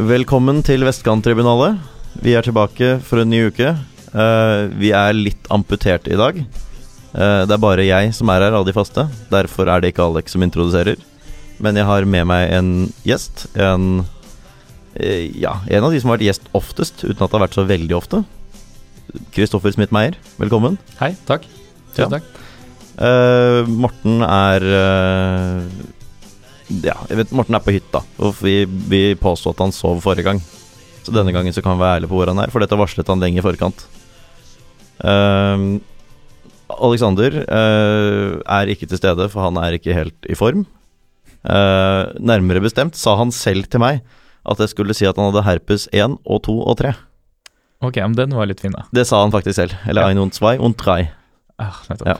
Velkommen til Vestkanttribunalet. Vi er tilbake for en ny uke. Uh, vi er litt amputerte i dag. Uh, det er bare jeg som er her av de faste. Derfor er det ikke Alex som introduserer. Men jeg har med meg en gjest. En uh, Ja, en av de som har vært gjest oftest, uten at det har vært så veldig ofte. Kristoffer Smith-Meyer, velkommen. Hei, takk. Ja. Takk. Morten er Ja, jeg vet Morten er på hytta. Og vi, vi påstod at han sov forrige gang. Så denne gangen så kan vi være ærlige på hvor han er, for dette varslet han lenge i forkant. Eh, Alexander uh, er ikke til stede, for han er ikke helt i form. Uh, nærmere bestemt sa han selv til meg at jeg skulle si at han hadde herpes 1 og 2 og 3. Ok, men den var litt fin, da. Det sa han faktisk selv. Eller Ja. ein und zwei und drei. Ah, nettopp. Ja.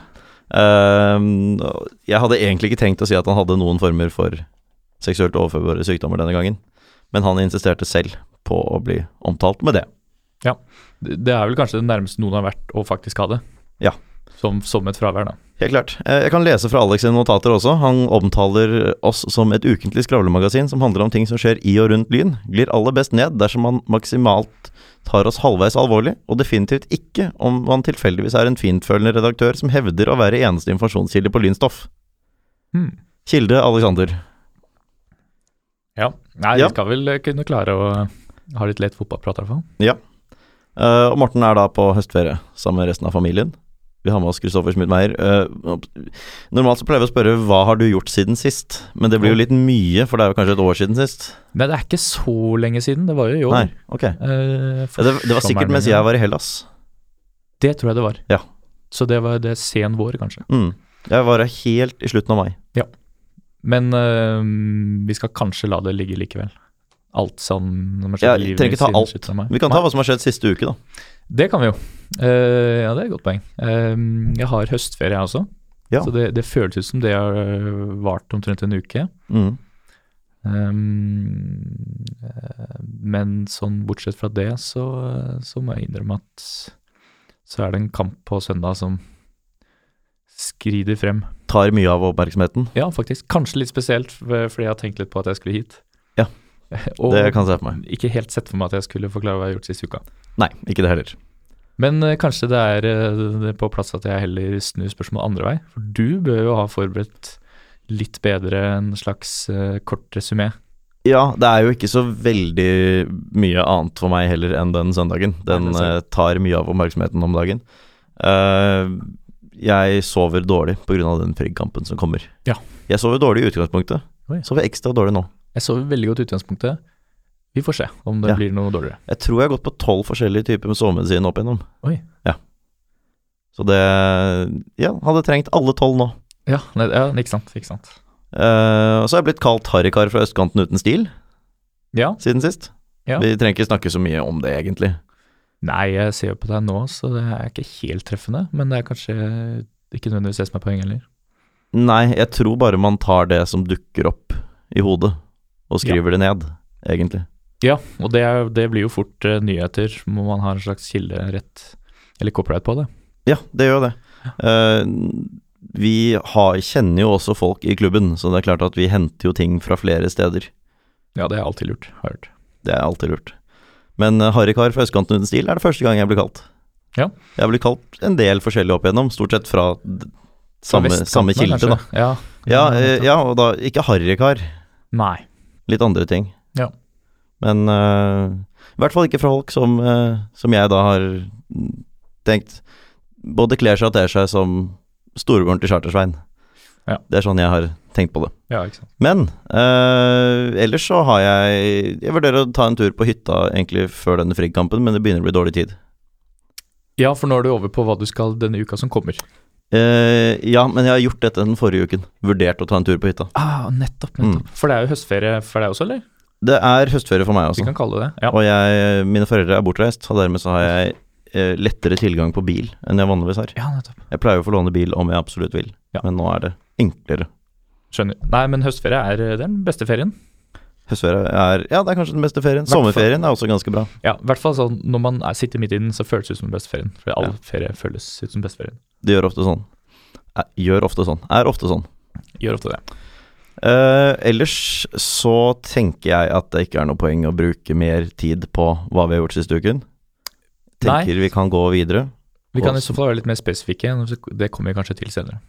Ehm, jeg hadde egentlig ikke tenkt å si at han hadde noen former for seksuelt overførbare sykdommer denne gangen, men han insisterte selv på å bli omtalt med det. Det det er vel kanskje det nærmeste noen har vært å faktisk ha det. Ja. Som, som et fravær, da. Helt klart. Eh, Jeg kan lese fra Alex sine notater også. Han omtaler oss som et ukentlig skravlemagasin som handler om ting som skjer i og rundt Lyn. Glir aller best ned dersom man maksimalt tar oss halvveis alvorlig, og definitivt ikke om man tilfeldigvis er en fintfølende redaktør som hevder å være eneste informasjonskilde på lynstoff. Hmm. Kilde Alexander. Ja. Nei, Ja. vi skal vel eh, kunne klare å ha litt lett fotballprat, i hvert fall. Ja. og Morten er da på høstferie sammen med resten av familien. Vi har med oss Kristoffer Smith-Meyer. Uh, normalt så pleier vi å spørre hva har du gjort siden sist, men det blir jo litt mye, for det er jo kanskje et år siden sist. Nei, det er ikke så lenge siden. Det var jo i år. Nei, ok. Uh, Ja, det, det var sikkert mens jeg var i Hellas. Det tror jeg det var. Ja. Så det var det sen vår, kanskje. Mm. Jeg var her helt i slutten av mai. Ja. Men eh, vi skal kanskje la det ligge likevel. Alt som som har skjedd Ja, i livet mitt siden alt. slutten av mai. Vi kan ta hva som har skjedd siste uke, da. Det kan vi jo. Uh, ja, det er et godt poeng. Uh, jeg har høstferie, jeg også. Ja. Så det, det føles ut som det har øh, vart omtrent en uke. Mm. Um, eh, men sånn bortsett fra det, så, så må jeg innrømme at så er det en kamp på søndag som skrider frem. Tar mye av oppmerksomheten. Ja, faktisk. Kanskje litt spesielt, fordi jeg har tenkt litt på at jeg skulle hit. Ja, Og det kan jeg se for meg. ikke helt sett for meg at jeg skulle forklare hva jeg har gjort siste uka. Nei, ikke det heller. Men eh, kanskje det er eh, på plass at jeg heller snur spørsmålet andre vei. For du bør jo ha forberedt litt bedre en slags eh, kort resymé. Ja, det er jo ikke så veldig mye annet for meg heller enn den søndagen. Den Nei, eh, tar mye av oppmerksomheten om dagen. Uh, jeg sover dårlig pga. den Frigg-kampen som kommer. Ja. Jeg sover dårlig i utgangspunktet. Oi. Sover ekstra dårlig nå. Jeg sover veldig godt i utgangspunktet. Vi får se om det Ja. blir noe dårligere. Jeg tror jeg har gått på tolv forskjellige typer med sovemedisin opp igjennom. Oi. Ja. Så det Ja, hadde trengt alle tolv nå. Ja, nei, ja ikke sant. Ikke sant. Uh, og så har jeg blitt kalt harrykar fra østkanten uten stil Ja. siden sist. Ja. Vi trenger ikke snakke så mye om det, egentlig. Nei, jeg ser jo på deg nå, så det er ikke helt treffende. Men det er kanskje ikke nødvendigvis det som er poenget heller. Nei, jeg tror bare man tar det som dukker opp i hodet, og skriver det ned, egentlig. Ja, og det, det blir jo fort uh, nyheter. Må man ha en slags kilderett eller copyright på det. Ja, det gjør det. Uh, vi har, kjenner jo også folk i klubben, så det er klart at vi henter jo ting fra flere steder. Ja, det er alltid lurt, har jeg hørt. Det er alltid lurt. Men uh, harrykar fra østkanten uten stil er det første gang jeg blir kalt. Ja. Jeg har blitt kalt en del forskjellig opp igjennom, stort sett fra samme, samme kilde, da. Ja, Ja, ja, og da ikke Harrikar. Nei. Litt andre ting. Ja. Men uh, i hvert fall ikke fra folk som, uh, som jeg da har tenkt Både kler seg og ter seg som storebroren til Chartersvein. Ja. Det er sånn jeg har tenkt på det. Ja. Men eh, ellers så har jeg Jeg vurderer å ta en tur på hytta egentlig før denne Frigg-kampen, men det begynner å bli dårlig tid. Ja, for nå er du over på hva du skal denne uka som kommer. Eh, ja, men jeg har gjort dette den forrige uken. Vurdert å ta en tur på hytta. Ah, nettopp, nettopp. For det er jo høstferie for deg også, eller? Det er høstferie for meg også. Vi kan kalle det det. Ja. Og jeg, mine foreldre er bortreist, og dermed så har jeg eh, lettere tilgang på bil enn jeg vanligvis har. ja, nettopp. Jeg pleier å få låne bil om jeg absolutt vil, Ja. men nå er det enklere. Skjønner. Nei, men høstferie er er den beste ferien. Høstferie er Ja, det er kanskje den beste ferien. Hvertfall. Sommerferien er også ganske bra. Ja, i hvert fall sånn når man er, sitter midt i den, så føles det ut som den beste ferien. For all Ja. ferie føles ut som beste Det gjør ofte sånn. Eh, Gjør ofte sånn. Er ofte sånn. Gjør ofte det. Eh, ellers så tenker jeg at det ikke er noe poeng å bruke mer tid på hva vi har gjort siste uken. Tenker vi kan gå videre. Vi kan i så fall være litt mer spesifikke. Det kommer vi kanskje til senere.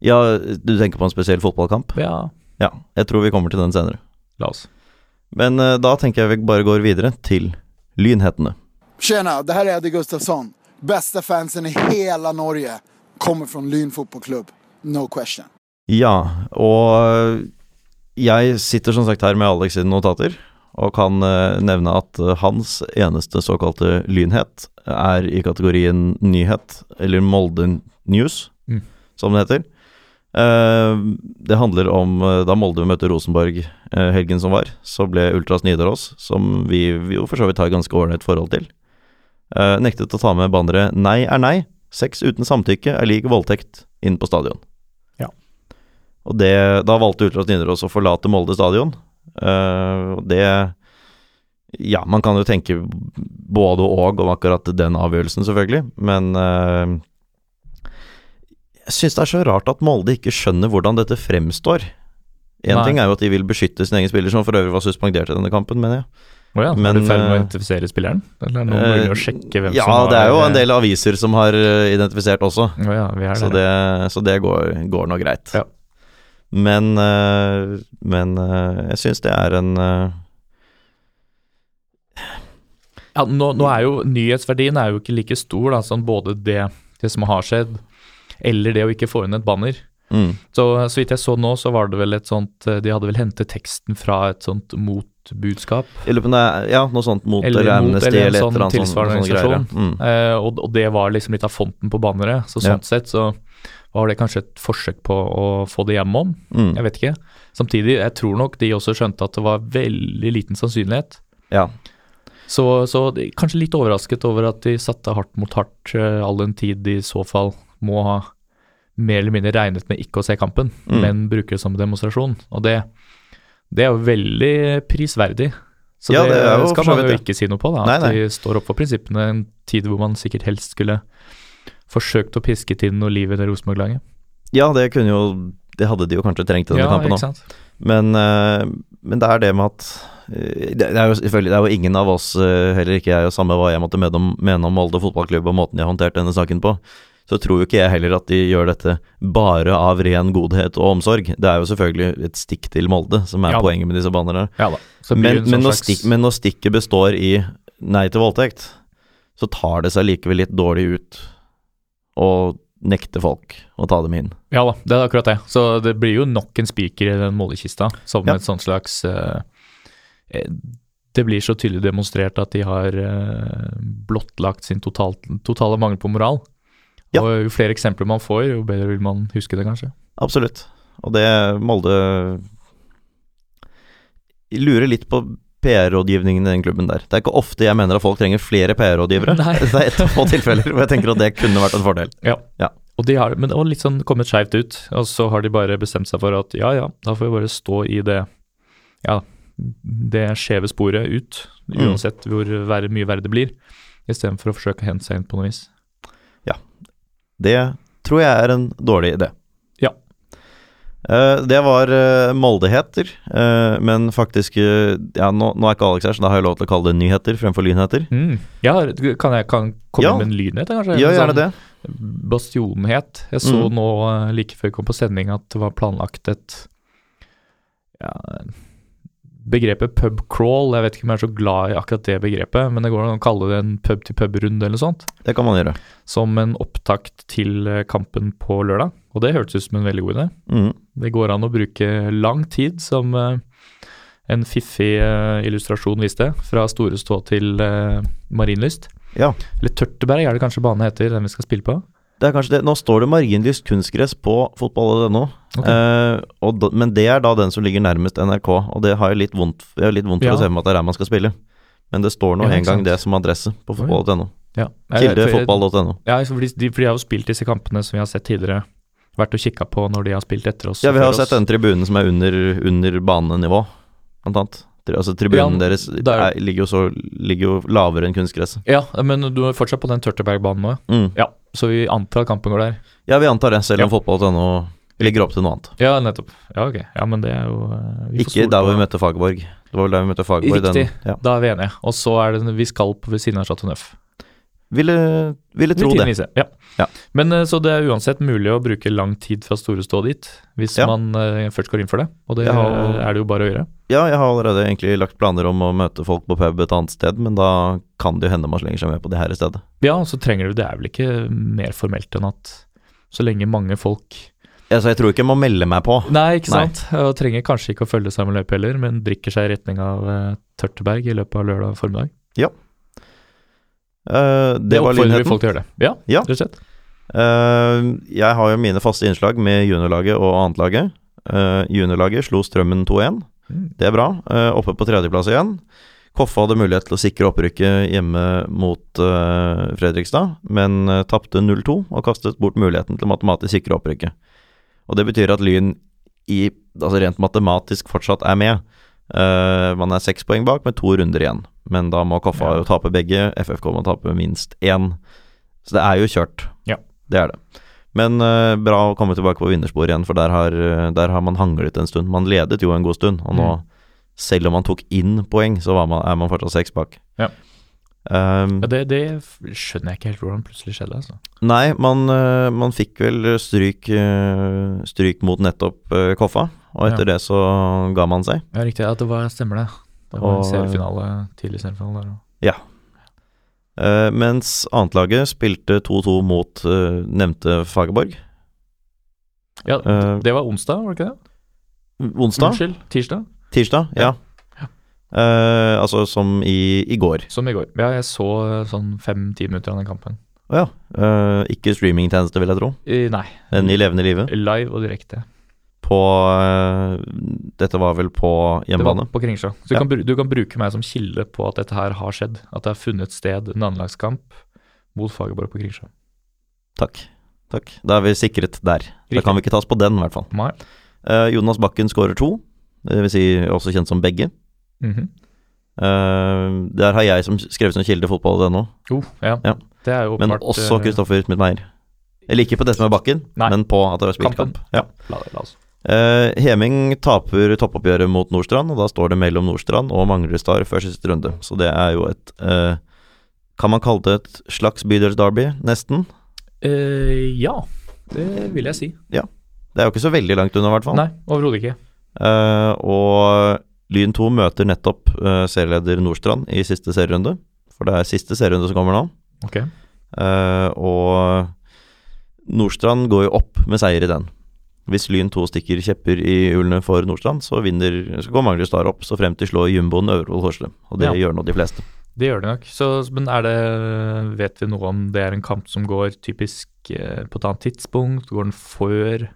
Ja, du tenker på en spesiell fotballkamp? Ja, Ja, jeg tror vi kommer til den senere. la oss. Men eh, da tenker jeg vi bare går videre til lynhetene. Tjena, det her er Eddie Gustafsson. Bästa fansen i hele Norge kommer fra Lyn fotballklubb. No question. Ja, og jeg sitter som sagt her med Alex sine notater, og kan eh, nevne at eh, hans eneste såkalte lynhet er i kategorien nyhet, eller Molde News, Mm. som det heter. Eh, det handler om da Molde møtte Rosenborg helgen som var, så ble Ultras Nidaros, som vi, vi jo for så vidt har ganske ålreit forhold til, eh, nektet å ta med banneret 'Nei er nei', sex uten samtykke er lik voldtekt inn på stadion. Ja. Og det, da valgte Ultras Nidaros å forlate Molde stadion. Uh, det Ja, man kan jo tenke både og om akkurat den avgjørelsen, selvfølgelig, men uh, jeg syns det er så rart at Molde ikke skjønner hvordan dette fremstår. Én ting er jo at de vil beskytte sin egen spiller, som for øvrig var suspendert i denne kampen, mener jeg. Å ja, Men, er du i ferd med å eh, identifisere spilleren? Eller er det noen uh, å sjekke hvem ja, som har det er jo en del aviser som har eh, identifisert også. oh ja, vi er Så der. det, så det går, går nå greit. Ja. Men, eh, men eh, jeg syns det er en eh, Ja, nå, nå er jo nyhetsverdien er jo ikke like stor da, som både det, det som har skjedd, eller det å ikke få inn et banner. mm, Så så vidt jeg så nå, så var det vel et sånt eh, De hadde vel hentet teksten fra et sånt motbudskap. I løpet av, ja, noe sånt mot Eller eller, mot, Amnesty eller en sånn eller tilsvarende ja. organisasjon. Mm. Eh, og, og det var liksom litt av fonten på banneret. Så Ja. sånn sett så var det kanskje et forsøk på å få det gjennom. Mm. Jeg vet ikke. Samtidig, jeg tror nok de også skjønte at det var veldig liten sannsynlighet. Ja. Så, så de- kanskje litt overrasket over at de satte hardt mot hardt, eh, all den tid de i så fall må ha mer eller mindre regnet med ikke å se kampen, Mm. men bruke det som demonstrasjon. Og det, det er jo veldig prisverdig. Så Ja, det, det skal man jo ikke si noe på, da. Nei, At nei. de står opp for prinsippene en tid hvor man sikkert helst skulle forsøkt å piske til noe liv i det Rosenborg-laget. ja, det kunne jo Det hadde de jo kanskje trengt i denne Ja, kampen òg. Men, eh, men det er det med at eh, det, er jo Det er jo ingen av oss, eh, heller ikke jeg, og samme hva jeg måtte mene om, mene om Molde fotballklubb og måten de har håndtert denne saken på, så tror jo ikke jeg heller at de gjør dette bare av ren godhet og omsorg. Det er jo selvfølgelig et stikk til Molde som er Ja poenget med disse bannerne. Ja Men, men, når stikk, men når stikket består i nei til voldtekt, så tar det seg likevel litt dårlig ut å nekte folk å ta dem inn. Ja da, det er akkurat det. Så det blir jo nok en spiker i den målekista, som Ja. et sånt slags eh, Det blir så tydelig demonstrert at de har eh, blottlagt sin total, totale mangel på moral. Ja. Og jo flere eksempler man får, jo bedre vil man huske det, kanskje. Absolutt. Og det Molde lurer litt på PR-rådgivningen i den klubben der. Det er ikke ofte jeg mener at folk trenger flere PR-rådgivere. Det er ett av få tilfeller hvor jeg tenker at det kunne vært en fordel. Ja. Og de har, men og litt sånn kommet skeivt ut, og så har de bare bestemt seg for at ja ja, da får vi bare stå i det ja, det skjeve sporet ut, Mm. uansett hvor mye verre det blir, istedenfor å forsøke å hente seg inn på noe vis. Det tror jeg er en dårlig idé. Ja. Eh, det var uh, Moldeheter, eh, men faktisk eh, Ja, nå, nå er ikke Alex her, så da har jeg lov til å kalle det nyheter fremfor lynheter. Mm. Ja, kan jeg kan komme Ja. med en lynhet, kanskje? Ja, gjerne sånn det. Bastionhet. Jeg så Mm. nå eh, like før jeg kom på sending at det var planlagt et ja, Begrepet pub crawl, jeg vet ikke om jeg er så glad i akkurat det begrepet, men det går an å kalle det en pub-til-pub-runde eller noe sånt. Det kan man gjøre. Som en opptakt til eh, kampen på lørdag. Og det hørtes ut som en veldig god idé. Mm. Det går an å bruke lang tid, som eh, en fiffig eh, illustrasjon viste, fra Store Stå til marinlyst. Marienlyst. Ja. Eller Tørteberg er det kanskje banen heter, den vi skal spille på. Det er kanskje det. Nå står det Marienlyst kunstgress på fotball.no, okay. eh, men det er da den som ligger nærmest NRK, og det har jeg litt vondt, jeg har litt vondt for Ja. å se for meg at det er der man skal spille. Men det står nå Ja, en gang sant. det som adresse på fotball.no. Ja. Kildefotball.no. fotball.no. Ja, for de, de, for de har jo spilt disse kampene som vi har sett tidligere. Vært og kikka på når de har spilt etter oss. Ja, vi har jo sett den tribunen som er under, under banenivå, blant annet. Altså Tribunen Ja, deres er, ligger, jo så, ligger jo lavere enn kunstgresset. Ja, men du er fortsatt på den Tørteberg-banen nå. Mm. ja. Så vi antar at kampen går der. Ja, vi antar det, selv om Ja. fotball.no legger opp til noe annet. Ja, nettopp. Ja, ok. Ja, men det er jo eh, vi Ikke der hvor vi møtte Fagerborg. Det var vel der vi møtte Fagerborg. Riktig. Den, ja. Da er vi enige. Og så er det vi skal på ved siden av Chateau Neuf. ville, ville tro det. vise, Ja. Ja. Men eh, så det er uansett mulig å bruke lang tid fra store stå dit, hvis Ja. man uh, først går inn for det. Og det har- er det jo bare å gjøre. Ja, jeg har allerede egentlig lagt planer om å møte folk på pub et annet sted, men da kan det jo hende man slenger seg med på det her i stedet. Ja, og så trenger du Det er vel ikke mer formelt enn at så lenge mange folk Altså, jeg tror ikke jeg må melde meg på. Nei, ikke Nei. sant. Og trenger kanskje ikke å følge seg med løype heller, men drikker seg i retning av uh, Tørteberg i løpet av lørdag formiddag. Eh, det, Det var oppfordrer vi lynheten. folk til å gjøre. det. Ja, Ja. rett og slett. Uh, jeg har jo mine faste innslag med juniorlaget og annetlaget. Uh, juniorlaget slo Strømmen 2-1. Det er bra. Eh, oppe på tredjeplass igjen. Koffa hadde mulighet til å sikre opprykket hjemme mot uh, Fredrikstad, men uh, tapte 0-2 og kastet bort muligheten til matematisk sikre opprykket. Og Det betyr at Lyn i, altså rent matematisk fortsatt er med. Uh, man er seks poeng bak med to runder igjen, men da må Koffa Ja. jo tape begge. FFK må tape minst én. Så det er jo kjørt. Ja. Det er det. Men uh, bra å komme tilbake på vinnersporet igjen, for der har, eh, der har man hanglet en stund. Man ledet jo en god stund, og nå, Mm. selv om man tok inn poeng, så var man, er man fortsatt seks bak. Ja. Um, Ja, det, det skjønner jeg ikke helt hvordan plutselig skjedde, altså. Nei, man, eh, man fikk vel stryk, stryk mot nettopp Koffa, og etter det så ga man seg. Ja, riktig. Ja, det var, stemmer det. Det var Og- en seriefinale, tidlig seriefinale der òg. Eh, mens annetlaget spilte 2-2 mot uh, nevnte Fagerborg. Ja, Eh, det var onsdag, var det ikke det? onsdag? Unnskyld, tirsdag? Tirsdag? Ja. Ja. Eh, altså som i, i går. Som i går. Ja, jeg så sånn fem-ti minutter av den kampen. Å ja. Ikke streamingtjeneste, vil jeg tro. Nei, Men i levende livet. live og direkte. På eh, Dette var vel på Det var på Kringsjå. Så du, Ja. kan, du kan bruke meg som kilde på at dette her har skjedd. At det har funnet sted en anlagskamp mot Fagerborg på Kringsjå. Takk. Takk. Da er vi sikret der. Da kan vi ikke tas på den, i hvert fall. Eh, Jonas Bakken skårer to, det vil si også kjent som begge. Mm -hmm. Uh, der har jeg som skrevet som kilde fotball.no, oh, ja. Ja. Det er jo men også Kristoffer Smith-Meyer. Eller ikke på dette med Bakken, Nei. men på at det var spilt kamp. Ja. La, la oss. Eh, Heming taper toppoppgjøret mot Nordstrand, og da står det mellom Nordstrand og Manglerudstad før siste runde. Så det er jo et uh, Kan man kalle det et slags bydelsderby, nesten? Uh, ja, det vil jeg si. Det er jo ikke så veldig langt unna, i hvert fall. Nei, overhodet ikke. Og Lyn 2 møter nettopp serieleder Nordstrand i siste serierunde. For det er siste serierunde som kommer nå. Ok. Eh, og Nordstrand går jo opp med seier i den. Hvis Lyn 2 stikker kjepper i hjulene for Nordstrand, så, vinner, så går Manglerud opp, så frem til slår jumboen Øvrevoll Horsle. Og det Ja. gjør nå de fleste. Det gjør det nok. Så, men er det Vet vi noe om det er en kamp som går typisk eh, på et annet tidspunkt? Går den før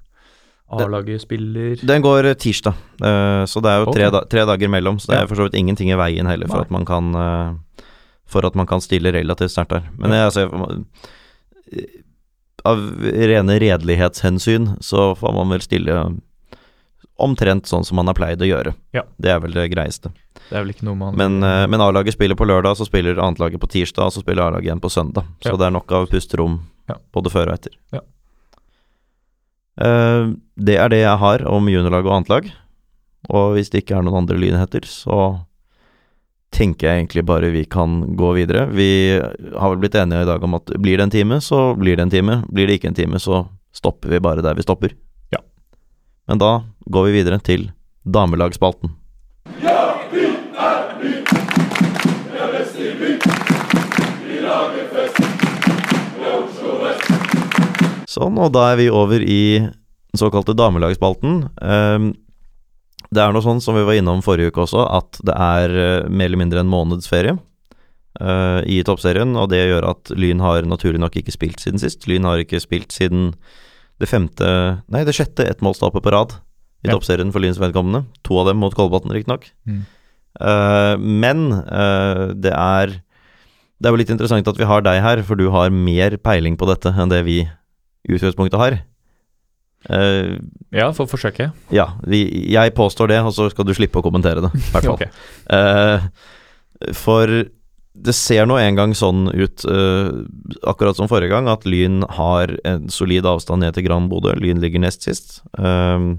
A-laget spiller? Den går eh, tirsdag, eh, så det er jo tre, tre dager mellom. Så det er for så vidt ingenting i veien heller for at man kan For at man kan stille relativt sterkt der. Men jeg, altså, av rene redelighetshensyn så får man vel stille omtrent sånn som man har pleid å gjøre. Ja. Det er vel det greieste. Det er vel ikke noe man Men, eh, men A-laget spiller på lørdag, så spiller annetlaget på tirsdag, så spiller A-laget igjen på søndag. Så Ja. det er nok av pusterom Ja. både før og etter. Ja. Uh, det er det jeg har om juniorlag og annetlag. Og hvis det ikke er noen andre lynheter, så tenker jeg egentlig bare vi kan gå videre. Vi har vel blitt enige i dag om at blir det en time, så blir det en time. Blir det ikke en time, så stopper vi bare der vi stopper. Ja. Men da går vi videre til damelagsspalten. Sånn, og da er vi over i den såkalte damelagsspalten. Ehm, det er noe sånn som vi var innom forrige uke også, at det er eh, mer eller mindre en måneds ferie uh, i toppserien, og det gjør at Lyn har naturlig nok ikke spilt siden sist. Lyn har ikke spilt siden det femte Nei, det sjette ettmålstapet på rad i Ja. toppserien for Lyns vedkommende. To av dem mot Kolbotn, riktignok. Mm. Uh, men uh, det er Det er jo litt interessant at vi har deg her, for du har mer peiling på dette enn det vi i utgangspunktet har. Eh, Ja, for forsøket. ja, vi, jeg påstår det, og så skal du slippe å kommentere det, i hvert fall. okay. uh, for det ser nå en gang sånn ut, uh, akkurat som forrige gang, at Lyn har en solid avstand ned til Gran Bodø. Lyn ligger nest sist. Uh,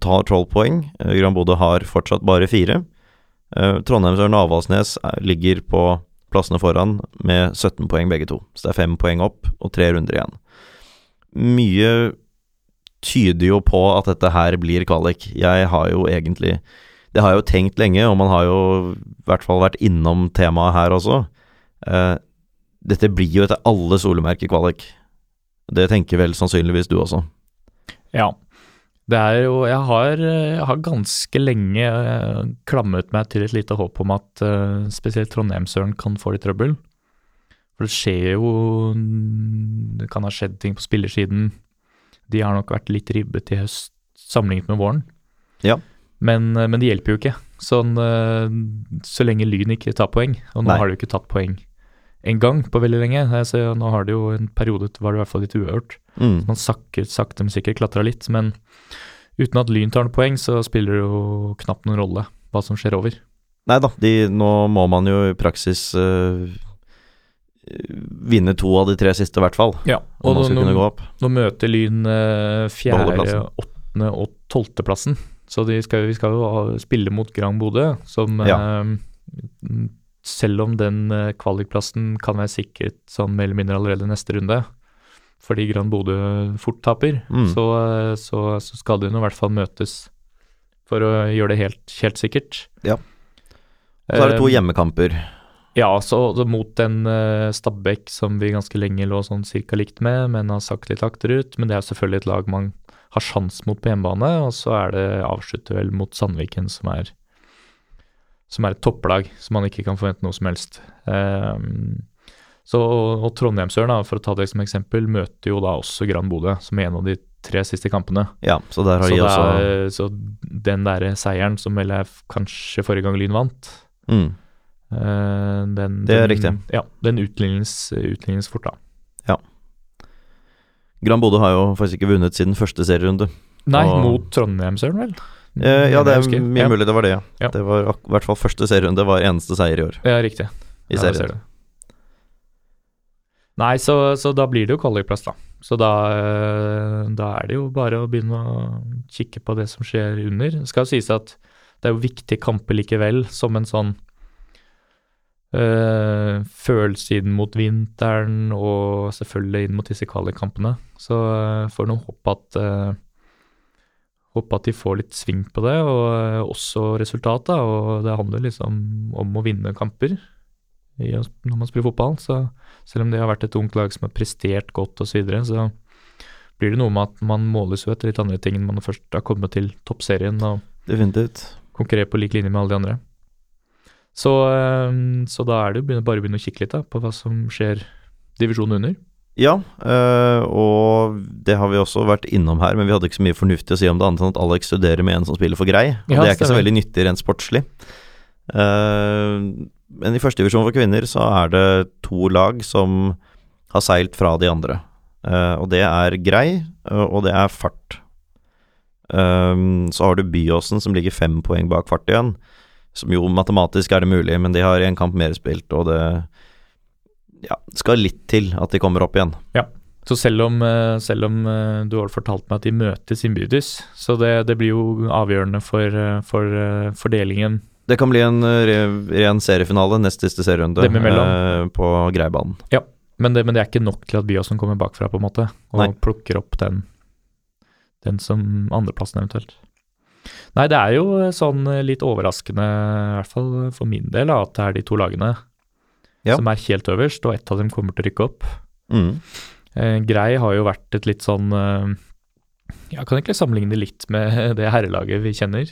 tar tolv poeng. Uh, Gran Bodø har fortsatt bare fire. Uh, Trondheimsøren og Avaldsnes er- ligger på plassene foran med 17 poeng begge to. Så det er fem poeng opp og tre runder igjen. Mye tyder jo på at dette her blir kvalik. Jeg har jo egentlig Det har jeg jo tenkt lenge, og man har jo i hvert fall vært innom temaet her også. Eh, dette blir jo etter alle solemerker kvalik. Det tenker vel sannsynligvis du også. Ja. Det er jo Jeg har, jeg har ganske lenge klammet klamret meg til et lite håp om at eh, spesielt Trondheimsøren kan få litt trøbbel. For det skjer jo Det kan ha skjedd ting på spillersiden. De har nok vært litt ribbet i høst sammenlignet med våren. Ja. Men, eh, men det hjelper jo ikke. Sånn, eh, så lenge Lyn ikke tar poeng, og nå Nei. har de jo ikke tatt poeng en gang på veldig lenge. Så nå har det jo en periode var det i hvert fall litt uhørt. Mm. Man sakker, sakte, men sikkert klatra litt, men uten at Lyn tar noen poeng, så spiller det jo knapt noen rolle hva som skjer over. Nei da, nå må man jo i praksis eh, vinne to av de tre siste, i hvert fall. Ja, og nå, nå, nå møter Lyn eh, fjerde, åttende og tolvteplassen, så de skal, vi skal jo spille mot Grand Bodø, som Ja. eh, selv om den eh, kvalikplassen kan være sikret sånn mer eller mindre allerede neste runde, fordi Grand Bodø fort taper, Mm. så, eh, så, så skal de nå i hvert fall møtes for å gjøre det helt, helt sikkert. Ja. Så er det to hjemmekamper. Ja, så, så mot en uh, Stabæk som vi ganske lenge lå sånn cirka likt med, men har sagt litt akterut. Men det er selvfølgelig et lag man har sjans mot på hjemmebane, og så er det avslutter vel mot Sandviken, som er som er et topplag, som man ikke kan forvente noe som helst. Um, så, og Trondheimsøren, for å ta det som eksempel, møter jo da også Gran Bodø som en av de tre siste kampene. Ja, så der har Så, de også er, så den derre seieren, som vel er kanskje forrige gang Lyn vant, mm. Eh, den, Det er riktig. Ja, den utlignes, utlignes fort, da. Ja. Gran Bodø har jo faktisk ikke vunnet siden første serierunde. Nei, Og- mot Trondheimsøren, vel? Eh, ja, det er mye mulig det var det, ja. Ja. Det var i hvert fall første serierunde var eneste seier i år Ja, riktig. i Ja, serien. Nei, så, så da blir det jo kvalikplass, da. Så da, eh, da er det jo bare å begynne å kikke på det som skjer under. Det skal jo sies at det er jo viktige kamper likevel, som en sånn uh, følelse inn mot vinteren, og selvfølgelig inn mot disse kvalikkampene. Så uh, får nå håpe at uh, Håpe at de får litt sving på det, og eh, også resultat. da, og Det handler liksom om å vinne kamper når man spiller fotball. Så selv om det har vært et ungt lag som har prestert godt osv., så, videre, så blir det noe med at man måles jo etter litt andre ting enn man først har kommet til toppserien og konkurrerer på lik linje med alle de andre. Så, eh, så da er det jo bare å begynne å kikke litt da, på hva som skjer divisjonen under. Ja, eh, og det har vi også vært innom her, men vi hadde ikke så mye fornuftig å si om det, annet enn at Alex studerer med en som spiller for Grei. Og Ja, det er ikke så veldig nyttig rent sportslig. Eh, men i første divisjon for kvinner så er det to lag som har seilt fra de andre. Eh, og det er Grei, og det er Fart. Så har du Byåsen som ligger fem poeng bak Fart igjen. Som jo matematisk er det mulig, men de har en kamp mer spilt, og det ja, skal litt til at de kommer opp igjen. Ja, Så selv om, eh, selv om eh, du har fortalt meg at de møtes innbyrdes, så det, det blir jo avgjørende for, eh, for fordelingen Det kan bli en ren seriefinale, nest siste serierunde, eh, på Greibanen. Men det, men det er ikke nok til at Byåsen kommer bakfra, på en måte, og Nei. plukker opp den, den som andreplassen eventuelt. Nei, det er jo eh, sånn eh, litt overraskende, i hvert fall for min del, at det er de to lagene Ja. som er helt øverst, og ett av dem kommer til å rykke opp. Mm. Eh, Grei har jo vært et litt sånn eh, Jeg kan egentlig sammenligne litt med det herrelaget vi kjenner.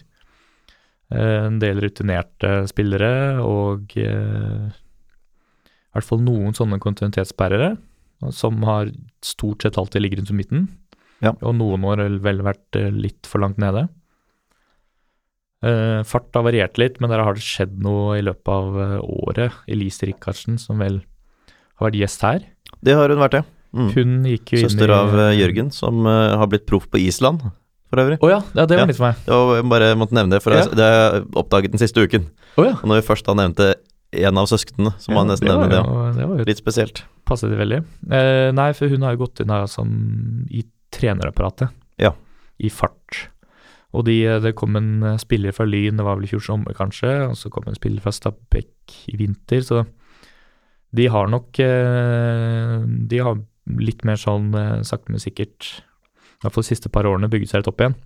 Eh, en del rutinerte spillere og eh, i hvert fall noen sånne kontinuitetsbærere som har stort sett alltid ligget rundt midten. Ja. Og noen år har vel vært litt for langt nede. Eh, fart har variert litt, men der har det skjedd noe i løpet av eh, året. Elise Rikardsen, som vel har vært gjest her. Det har hun vært, ja. Mm. Hun gikk jo inn i Søster av eh, Jørgen, som uh, har blitt proff på Island, for øvrig. Å ja, ja, det var Ja. nytt for meg. Det jeg bare måtte nevne det, for Ja. jeg- det har jeg oppdaget den siste uken. Oh, ja. Og når vi først da nevnte en av søsknene, som Ja, jeg nesten nevne det. jo- Det var jo Litt spesielt. passet veldig. Uh, nei, for hun har jo gått inn her som i trenerapparatet. Ja. I fart. Og de, det kom en eh, spiller fra Lyn, det var vel i fjor sommer kanskje, og så kom en spiller fra Stabæk i vinter, så de har nok eh, De har litt mer sånn eh, sakte, men sikkert, i hvert fall de siste par årene, bygget seg litt opp igjen.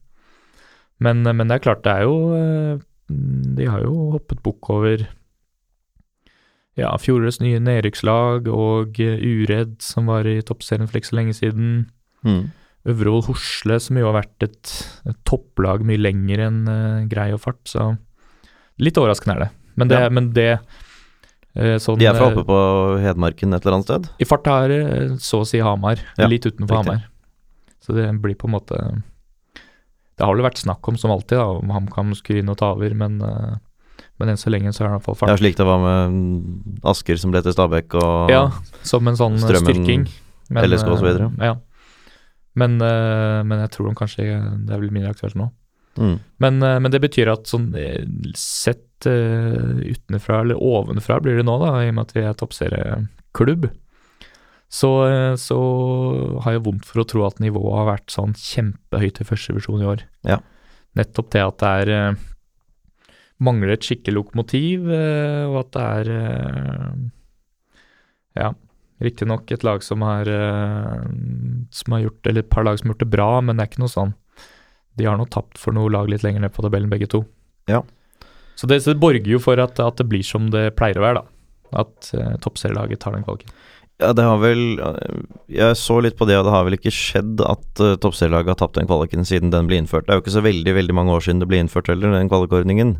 Men, men det er klart, det er jo eh, De har jo hoppet bukk over ja, fjorårets nye nedrykkslag og eh, Uredd, som var i toppserien for ikke så lenge siden. Mm. Øvrevoll Hosle, som jo har vært et, et topplag mye lenger enn uh, Grei og Fart, så litt overraskende er det. Men det, Ja. men det uh, sånn, De er fra eh, oppe på Hedmarken et eller annet sted? I Fart er uh, så å si Hamar, Ja, litt utenfor riktig. Hamar. Så det blir på en måte Det har vel vært snakk om, som alltid, da, om HamKam skulle inn og ta over, men, men enn så lenge så er det i hvert fall Ja, Fart. slik det var med Asker som ble til Stabæk og Ja, som en sånn Strømmen, styrking. LSK og så videre. Ja. Men, eh, men jeg tror de kanskje det er vel mindre aktuelt nå. Mm. Men, eh, men det betyr at sånn eh, sett utenfra, eller ovenfra blir det nå, da, i og med at vi er toppserieklubb, så, så har jeg vondt for å tro at nivået har vært sånn kjempehøyt i første divisjon i år. Ja. Nettopp det at det er mangler et skikkelig lokomotiv, og at det er Ja, riktignok et lag som har, eh, som har gjort Eller et par lag som har gjort det bra, men det er ikke noe sånn De har nå tapt for noe lag litt lenger ned på tabellen, begge to. Ja. Så det, så det borger jo for at, at det blir som det pleier å være, da. At uh, toppserielaget tar den kvaliken. Ja, det har vel Jeg så litt på det, og det har vel ikke skjedd at uh, toppserielaget har tapt den kvaliken siden den ble innført. Det er jo ikke så veldig veldig mange år siden det ble innført heller, den kvalikordningen.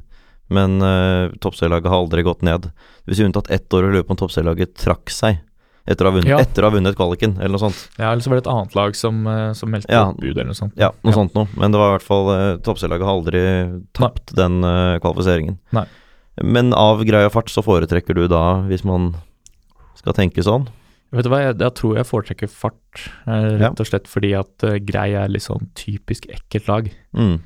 Men uh, toppserielaget har aldri gått ned. Hvis vi unntatt ett år i løpet om toppserielaget trakk seg etter å ha vunnet, Ja. etter å ha vunnet kvaliken, eller noe sånt. Ja, eller så var det et annet lag som, eh, som meldte Ja. bud, eller noe sånt. Ja, noe Ja. sånt noe. Men det var i hvert fall uh, Toppserielaget har aldri tapt den uh, kvalifiseringen. Nei. Men av greia fart så foretrekker du da, hvis man skal tenke sånn Vet du hva, jeg, jeg tror jeg foretrekker fart, eh, rett og slett fordi at uh, Grei er litt sånn typisk ekkelt lag. mm.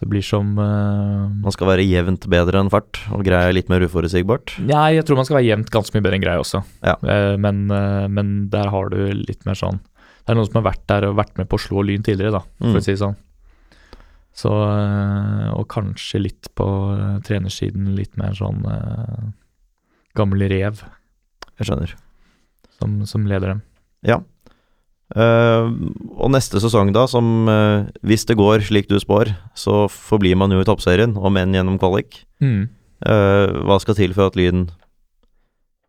Så det blir som uh, Man skal være jevnt bedre enn fart, og greia er litt mer uforutsigbart. Nei, jeg tror man skal være jevnt ganske mye bedre enn Grei også. Ja. uh, men, uh, men der har du litt mer sånn Det er noen som har vært der og vært med på å slå Lyn tidligere, da, for Mm. å si det sånn. Så Og kanskje litt på trenersiden litt mer sånn gammel rev Jeg skjønner. som, som leder dem. Ja. Eh, og neste sesong, da, som uh, hvis det går slik du spår, så forblir man jo i toppserien, om enn gjennom kvalik. Mm. Uh, hva skal til for at Lyn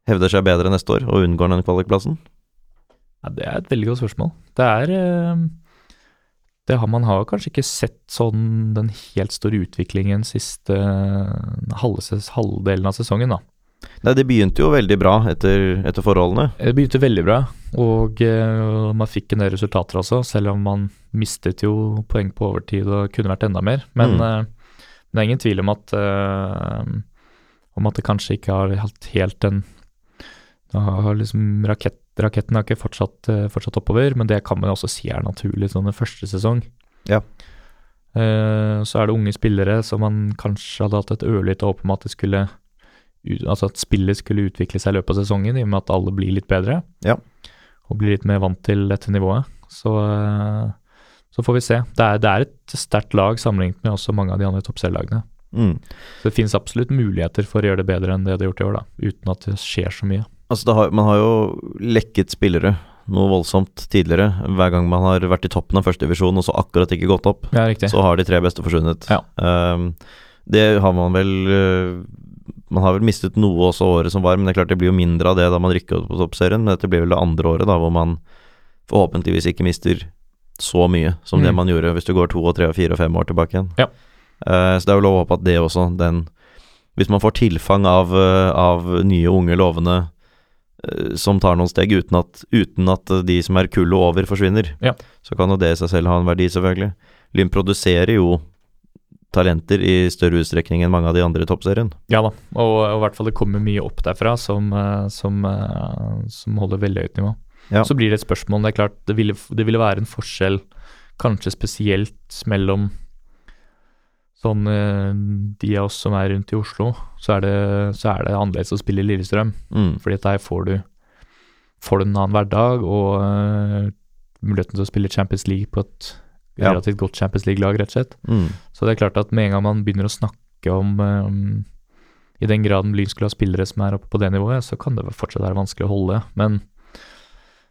hevder seg bedre neste år og unngår den kvalikplassen? Ja, det er et veldig godt spørsmål. Det er det har, Man har kanskje ikke sett sånn den helt store utviklingen siste halvdelen av sesongen, da. Nei, det begynte jo veldig bra etter, etter forholdene. Det begynte veldig bra, og uh, man fikk en del resultater også, selv om man mistet jo poeng på overtid og kunne vært enda mer. Men, Mm. uh, det er ingen tvil om at uh, om at det kanskje ikke har hatt helt den har liksom rakett, Raketten har ikke fortsatt, eh, fortsatt oppover, men det kan man også si er naturlig sånn den første sesong. Ja. Eh, så er det unge spillere som man kanskje hadde hatt et ørlite håp om at det skulle Altså at spillet skulle utvikle seg i løpet av sesongen, i og med at alle blir litt bedre. Ja. Og blir litt mer vant til dette nivået. Så, eh, så får vi se. Det er, det er et sterkt lag sammenlignet med også mange av de andre toppserielagene. Mm. Så det finnes absolutt muligheter for å gjøre det bedre enn det de har gjort i år, da. Uten at det skjer så mye. Altså, det har, man har jo lekket spillere noe voldsomt tidligere. Hver gang man har vært i toppen av førstedivisjon og så akkurat ikke gått opp, Ja, så har de tre beste forsvunnet. Ja. Um, det har man vel eh, Man har vel mistet noe også året som var, men det er klart det blir jo mindre av det da man rykker opp på toppserien. Men dette blir vel det andre året da hvor man forhåpentligvis ikke mister så mye som det Mm. man gjorde hvis du går to og tre og fire og fem år tilbake igjen. Ja. Uh, så det er jo lov å håpe at det også, den Hvis man får tilfang av, uh, av nye, unge, lovende uh, som tar noen steg uten at, uten at de som er kullet over, forsvinner, Ja. så kan jo det i seg selv ha en verdi, selvfølgelig. Lyn produserer jo talenter i større utstrekning enn mange av de andre i toppserien. Ja da, og, og i hvert fall det kommer mye opp derfra som, eh, som, eh, som holder veldig høyt nivå. Ja. Så blir det et spørsmål. Det er klart, det ville, det ville være en forskjell, kanskje spesielt mellom sånn eh, de av oss som er rundt i Oslo, så er det, så er det annerledes å spille i Lillestrøm. Mm. Fordi der får du, får du en annen hverdag og uh, muligheten til å spille Champions League på et. Relativt godt Champions League-lag, rett og slett. Mm. Så det er klart at med en gang man begynner å snakke om um, I den graden Lyn skulle ha spillere som er oppe på det nivået, så kan det fortsatt være vanskelig å holde. Men,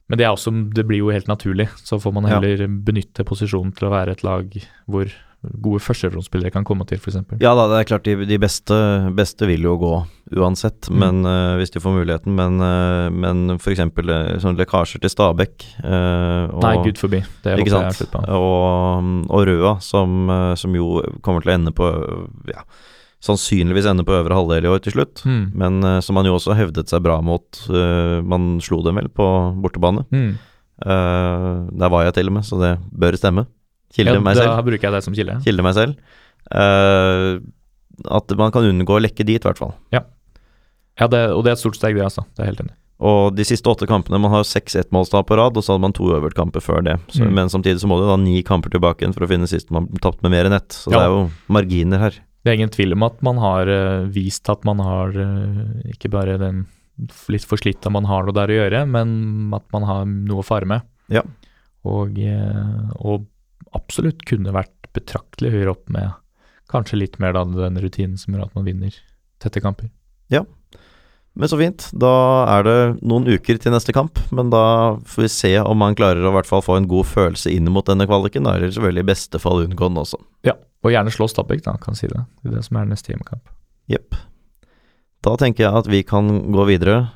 men det også Det blir jo helt naturlig. Så får man Ja. heller benytte posisjonen til å være et lag hvor gode førstefrontsspillere kan komme til, f.eks. Ja da, det er klart de, de beste, beste vil jo gå uansett, Mm. men uh, hvis de får muligheten. Men, uh, men f.eks. Uh, sånn lekkasjer til Stabæk uh, og, Nei, gud forbi. Det håper jeg er slutt på. Og, og Røa, som, eh, som jo kommer til å ende på ja, Sannsynligvis ende på øvre halvdel i år til slutt. Mm. Men eh, som man jo også hevdet seg bra mot. eh, man slo dem vel på bortebane. Mm. Eh, der var jeg til og med, så det bør stemme. Kilde Ja, meg da selv. bruker jeg det som kilde. Kilde meg selv. Uh, at man kan unngå å lekke dit, i hvert fall. Ja, det, og det er et stort steg, det, altså. Det er helt enig. Og de siste åtte kampene Man har seks ettmålstap på rad, og så hadde man to øvertkamper før det. Så, Mm. Men samtidig så må det da ni kamper tilbake igjen for å finne sist man tapt med mer enn ett. Så det er jo marginer her. Det er ingen tvil om at man har eh, vist at man har eh, ikke bare den litt forslitta man har noe der å gjøre, men at man har noe å fare med. Ja. Og, og absolutt kunne vært betraktelig høyere opp med kanskje litt mer da den rutinen som gjør at man vinner tette kamper. Ja, Men så fint. Da er det noen uker til neste kamp, men da får vi se om man klarer å i hvert fall få en god følelse inn mot denne kvaliken. Da, eller selvfølgelig i beste fall unngå den også. Og gjerne slå Stabæk, da, kan si det. Det er det som er neste hjemmekamp. Jepp. Da tenker jeg at vi kan gå videre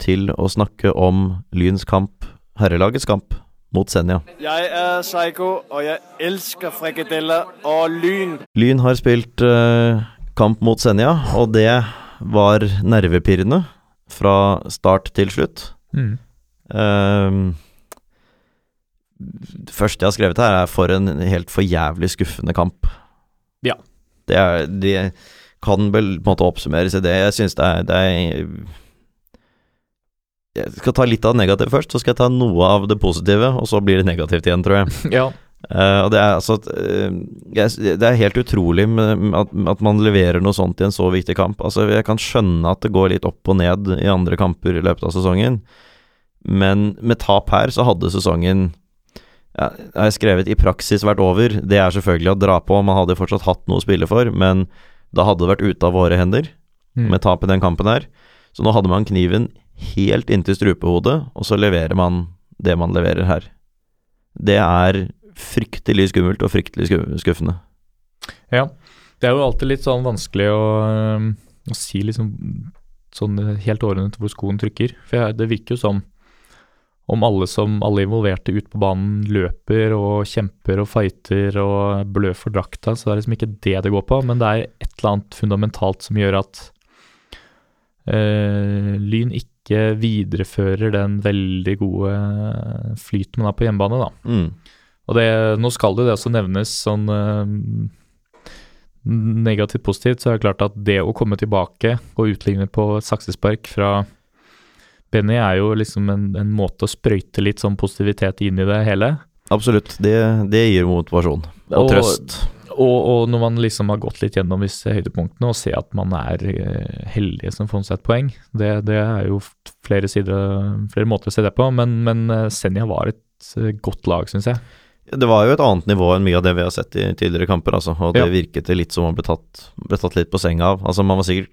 til å snakke om Lyns kamp, herrelagets kamp, mot Senja. Jeg er Psycho, og jeg elsker frikadeller og lyn. Lyn har spilt eh, kamp mot Senja, og det var nervepirrende fra start til slutt. Mm. Ehm, det første jeg har skrevet her, er for en helt for jævlig skuffende kamp. Ja. Det, er, det kan vel på en måte oppsummeres i det. Jeg syns det er, det er Jeg skal ta litt av det negative først, så skal jeg ta noe av det positive, og så blir det negativt igjen, tror jeg. Ja. Uh, og det er altså jeg, Det er helt utrolig at, at man leverer noe sånt i en så viktig kamp. Altså Jeg kan skjønne at det går litt opp og ned i andre kamper i løpet av sesongen, men med tap her så hadde sesongen ja, Jeg har skrevet i praksis vært over. Det er selvfølgelig å dra på, man hadde fortsatt hatt noe å spille for, men da hadde det vært ute av våre hender Mm. med tap i den kampen her. Så nå hadde man kniven helt inntil strupehodet, og så leverer man det man leverer her. Det er fryktelig skummelt og fryktelig skuffende. Ja, det er jo alltid litt sånn vanskelig å, å si liksom sånn helt ordentlig hvor skoen trykker. For jeg, det virker jo som om alle som alle involverte ut på banen løper og kjemper og fighter og blør for drakta, så det er liksom ikke det det går på. Men det er et eller annet fundamentalt som gjør at øh, Lyn ikke viderefører den veldig gode flyten man har på hjemmebane, da. Mm. Og det, nå skal det, det også nevnes sånn eh, negativt positivt, så er det klart at det å komme tilbake og utligne på et saksespark fra Benny er jo liksom en, en måte å sprøyte litt sånn positivitet inn i det hele. Absolutt. Det, det gir motivasjon og, Og- trøst. Og, og når man liksom har gått litt gjennom disse høydepunktene og ser at man er heldig heldige som får seg et poeng, det, det er jo flere, sider, flere måter å se det på, men, men eh, Senja var et eh, godt lag, syns jeg. Det var jo et annet nivå enn mye av det vi har sett i tidligere kamper, altså. Og det Ja. virket det litt som man ble tatt, ble tatt litt på senga av. Altså, man var sikkert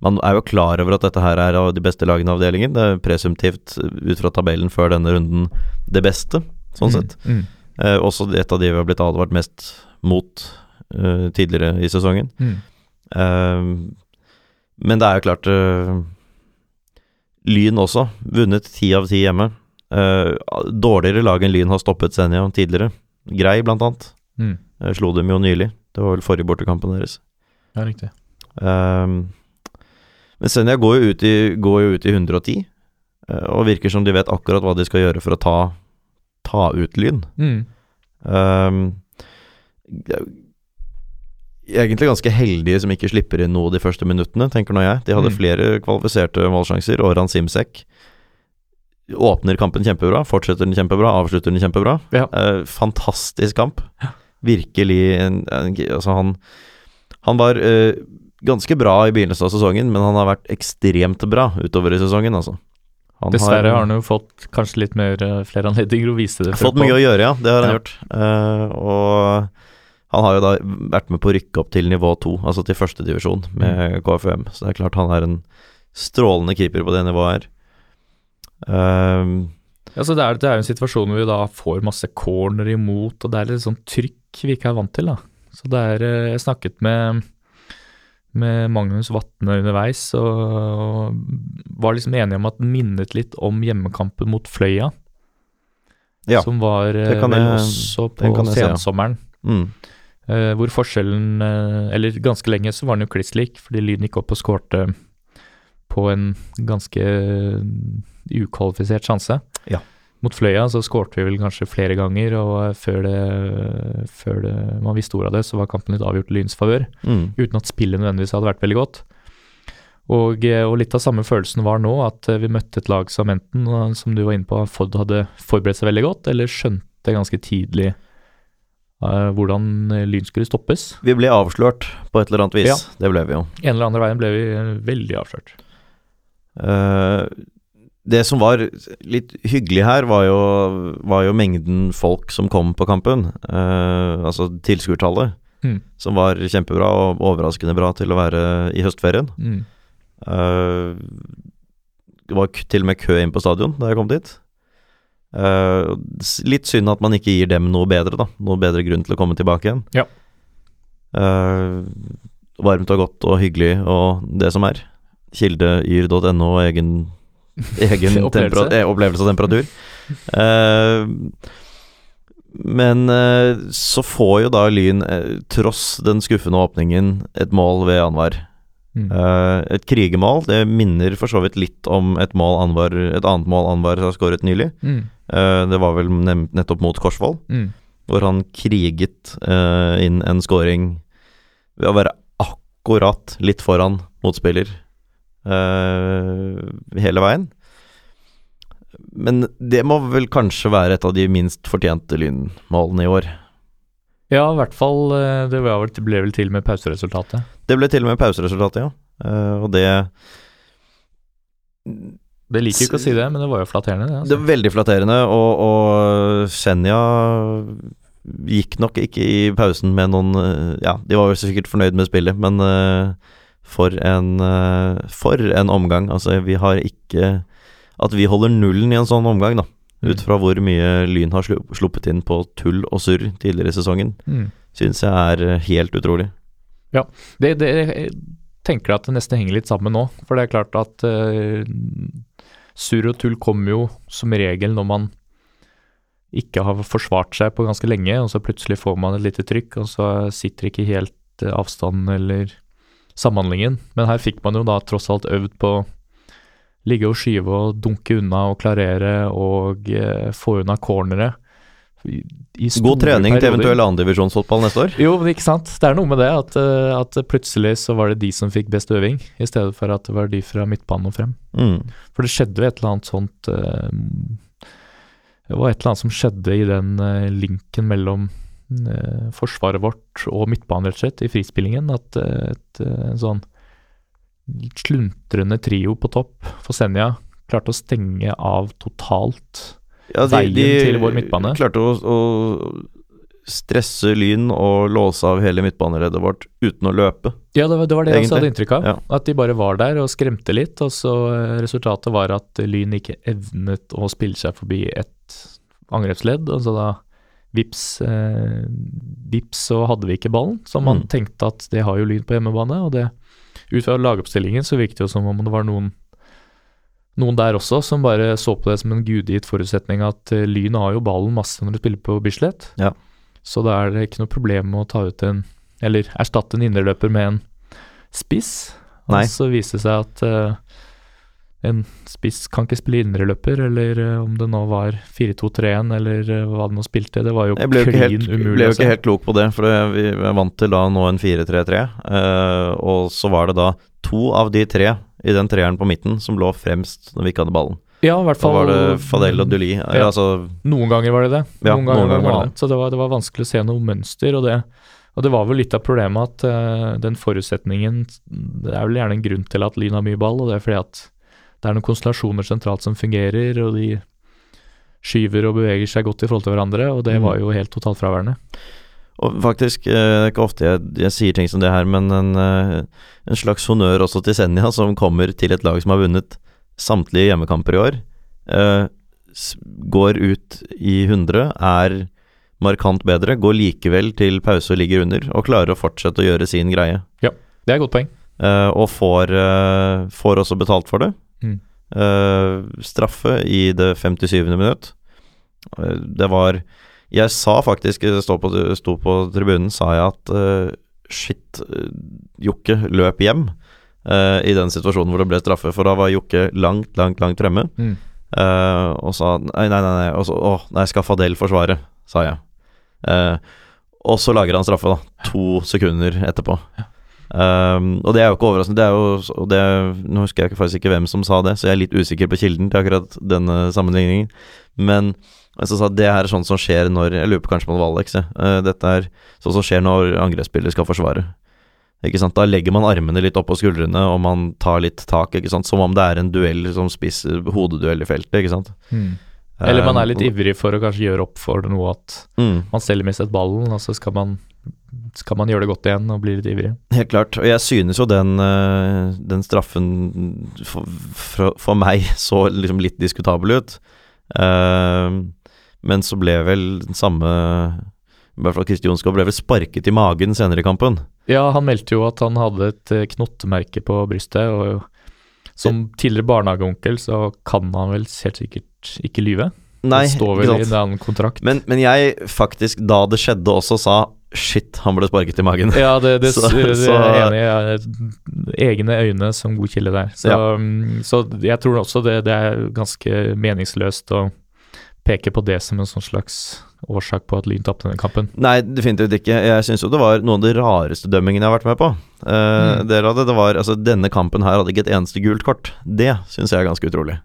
Man er jo klar over at dette her er av de beste lagene i avdelingen. Det er presumptivt ut fra tabellen før denne runden det beste, sånn sett. Mm, Eh, også et av de vi har blitt advart mest mot uh, tidligere i sesongen. mm, Uh, men det er jo klart uh, Lyn også, vunnet ti av ti hjemme. Dårligere lag enn Lyn har stoppet Senja tidligere. Grei, blant annet. mm. Slo dem jo nylig. Det var vel forrige bortekampen deres. Ja, riktig. Men Senja går jo ut i, går jo ut i 110, eh, og virker som de vet akkurat hva de skal gjøre for å ta, ta ut Lyn. Mm. Um, egentlig ganske heldige som ikke slipper inn noe de første minuttene, tenker nå jeg. De hadde Mm. flere kvalifiserte målsjanser. Oran Simsek åpner kampen kjempebra, fortsetter den kjempebra, avslutter den kjempebra. Ja. Eh, fantastisk kamp. Virkelig en, en, Altså, han Han var eh, ganske bra i begynnelsen av sesongen, men han har vært ekstremt bra utover i sesongen, altså. Han Dessverre har han jo fått kanskje litt mer eh, flere anledninger å vise det. Fått mye å gjøre, ja. Det har han Ja. gjort. Eh, og han har jo da vært med på å rykke opp til nivå to, altså til førstedivisjon med KFUM. Så det er klart han er en strålende keeper på det nivået her. Um, Ja, så det er, det er jo en situasjon hvor vi da får masse corner imot, og det er litt sånn trykk vi ikke er vant til, da. Så det er eh, Jeg snakket med, med Magnus Vatne underveis, og, var liksom enige om at den minnet litt om hjemmekampen mot Fløya. Ja, som var eh, det kan vel jeg- også på sensommeren. se, ja. mm, hvor forskjellen eh, Eller ganske lenge så var den jo kliss lik, fordi Lyn gikk opp og skårte på en ganske eh, ukvalifisert sjanse. Ja. Mot Fløya så skårte vi vel kanskje flere ganger, og eh, før det, før det man visste ordet av det, så var kampen litt avgjort Lyns favør. mm. Uten at spillet nødvendigvis hadde vært veldig godt. Og, eh, og litt av samme følelsen var nå, at eh, vi møtte et lag som enten, eh, som du var inne på, Ford hadde forberedt seg veldig godt, eller skjønte ganske tidlig eh, hvordan eh, Lyn skulle stoppes. Vi ble avslørt på et eller annet vis. Ja. Det ble vi jo. En eller annen veien ble vi eh, veldig avslørt. Eh, det som var litt hyggelig her, var jo, var jo mengden folk som kom på kampen. Eh, altså tilskuertallet, Mm. som var kjempebra og overraskende bra til å være i høstferien. Mm. Uh, det var til og med kø inn på stadion da jeg kom dit. S- litt synd at man ikke gir dem noe bedre, da. Noe bedre grunn til å komme tilbake igjen. Ja. Uh, varmt og godt og hyggelig og det som er. Kilde, yr.no og egen, egen Opplevelse. eh, opplevelse og temperatur. Uh, men så får jo da Lyn, tross den skuffende åpningen, et mål ved Anwar. Mm. Eh, et krigemål. Det minner for så vidt litt om et, mål Anwar, et annet mål Anwar har skåret nylig. Mm. Uh, det var vel nettopp mot Korsvoll, Mm. hvor han kriget uh, inn en scoring ved å være akkurat litt foran motspiller hele veien. Men det må vel kanskje være et av de minst fortjente lynmålene i år. Ja, i hvert fall. eh, Det var det ble vel til med pauseresultatet. Det ble til med pauseresultatet, ja. Eh, og det Det liker ikke å si det, men det var jo flatterende. Det, Det altså. er veldig flatterende, og, og Senja gikk nok ikke i pausen med noen eh, Ja, de var jo sikkert fornøyd med spillet, men for en For en omgang. Altså, vi har ikke At vi holder nullen i en sånn omgang, da. Ut fra hvor mye Lyn har sluppet inn på tull og surr tidligere i sesongen, Mm. syns jeg er eh, helt utrolig. Ja, Det, det jeg tenker at det nesten henger litt sammen nå. For det er klart at uh, surr og tull kommer jo som regel når man ikke har forsvart seg på ganske lenge, og så plutselig får man et lite trykk, og så sitter ikke helt uh, avstanden eller samhandlingen. Men her fikk man jo da tross alt øvd på ligge og skyve og dunke unna og klarere og eh, få unna cornere. I, i God trening til perioder. eventuell andredivisjonsfotball neste år. Jo, ikke sant. Det er noe med det at, eh, at plutselig så var det de som fikk best øving, i stedet for at det var de fra midtbanen og frem. Mm. For det skjedde jo et eller annet sånt eh, Det var et eller annet som skjedde i den eh, linken mellom eh, forsvaret vårt og midtbanen, rett og slett, i frispillingen. At eh, et, eh, en sånn sluntrende trio på topp for Senja klarte å stenge av totalt. Ja, Veien til vår midtbane. klarte å, å stresse Lyn og låse av hele midtbaneleddet vårt uten å løpe. Ja, det var det, var det jeg også hadde inntrykk av. Ja. At de bare var der og skremte litt. Og så eh, resultatet var at Lyn ikke evnet å spille seg forbi et angrepsledd. Og så da vips, eh, vips så hadde vi ikke ballen. Så man Mm. tenkte at det har jo Lyn på hjemmebane. Og det, ut fra lagoppstillingen så virket det jo som om det var noen noen der også som bare så på det som en gudgitt forutsetning at eh, Lyn har jo ballen masse når de spiller på Bislett. Ja. Så da er det ikke noe problem med å ta ut en Eller erstatte en indreløper med en spiss. Nei. Og så viste det seg at eh, en spiss kan ikke spille indreløper, eller eh, om det nå var 4-2-3-1, eller eh, hva det nå spilte. Det var jo klin umulig. Jeg ble jo ikke helt klok på det, for vi er vant til da nå en 4-3-3. eh, og så var det da to av de tre i den treeren på midten som lå fremst når vi ikke hadde ballen. Ja, i hvert Da fall var det Fadel og Duli. Ja. Altså, Noen ganger var det det. Ja, noen ganger noen var det ganger var det annet. Så det var, det var vanskelig å se noe mønster. Og det, og det var vel litt av problemet at uh, den forutsetningen Det er vel gjerne en grunn til at Lyn har mye ball, og det er fordi at det er noen konstellasjoner sentralt som fungerer, og de skyver og beveger seg godt i forhold til hverandre, og det Mm. var jo helt totalt fraværende. Og faktisk, eh, det er ikke ofte jeg, jeg sier ting som det her, men en, eh, en slags honnør også til Senja, som kommer til et lag som har vunnet samtlige hjemmekamper i år. eh, går ut i 100, er markant bedre, går likevel til pause og ligger under, og klarer å fortsette å gjøre sin greie. Ja, Det er et godt poeng. Eh, og får, eh, får også betalt for det. Mm. Eh, straffe i det 57. minutt. Eh, det var Jeg sa faktisk, sto på, sto på tribunen, sa jeg at uh, shit, Jokke løp hjem i den situasjonen hvor det ble straffe, for da var Jokke langt, langt, langt fremme. Mm. Og sa nei, nei, nei, nei, og så, å, nei skal Fadel forsvare, sa jeg. Og så lager han straffe, da. To sekunder etterpå. Um, og det er jo ikke overraskende. Det er jo, og det, nå husker jeg faktisk ikke hvem som sa det, så jeg er litt usikker på kilden til akkurat denne sammenligningen. Men altså, sa det her er sånn som skjer når Jeg lurer på kanskje på det var Alex. Eh, dette er sånn som skjer når angrepsspillere skal forsvare. Ikke sant? Da legger man armene litt oppå skuldrene, og man tar litt tak, ikke sant? som om det er en duell som spiser hodeduell i feltet. Ikke sant? Eller man er litt ivrig for å kanskje gjøre opp for noe at mm. man selv mistet ballen, og så skal man, skal man gjøre det godt igjen og bli litt ivrig. Helt klart. Og jeg synes jo den, eh, den straffen for, for, for meg så liksom litt diskutabel ut. Uh, men så ble vel den samme I hvert fall Kristi Jonsgaard ble vel sparket i magen senere i kampen. Ja, han meldte jo at han hadde et eh, knottemerke på brystet, og som tidligere barnehageonkel så kan han vel helt sikkert ikke lyve. Nei, det står vel i en annen kontrakt. Men, men jeg faktisk, da det skjedde, også sa shit, han ble sparket i magen. ja, det, det, Så- det, så- er enig. Ja, Egne øyne som god kilde der. Så, ja. så jeg tror også det, det er ganske meningsløst å peke på det som en sånn slags årsak på at Lyn tapte denne kampen. Nei, definitivt ikke. Jeg syns jo det var noen av de rareste dømmingene jeg har vært med på. Uh, Mm. Det var Altså, denne kampen her hadde ikke et eneste gult kort. Det syns jeg er ganske utrolig.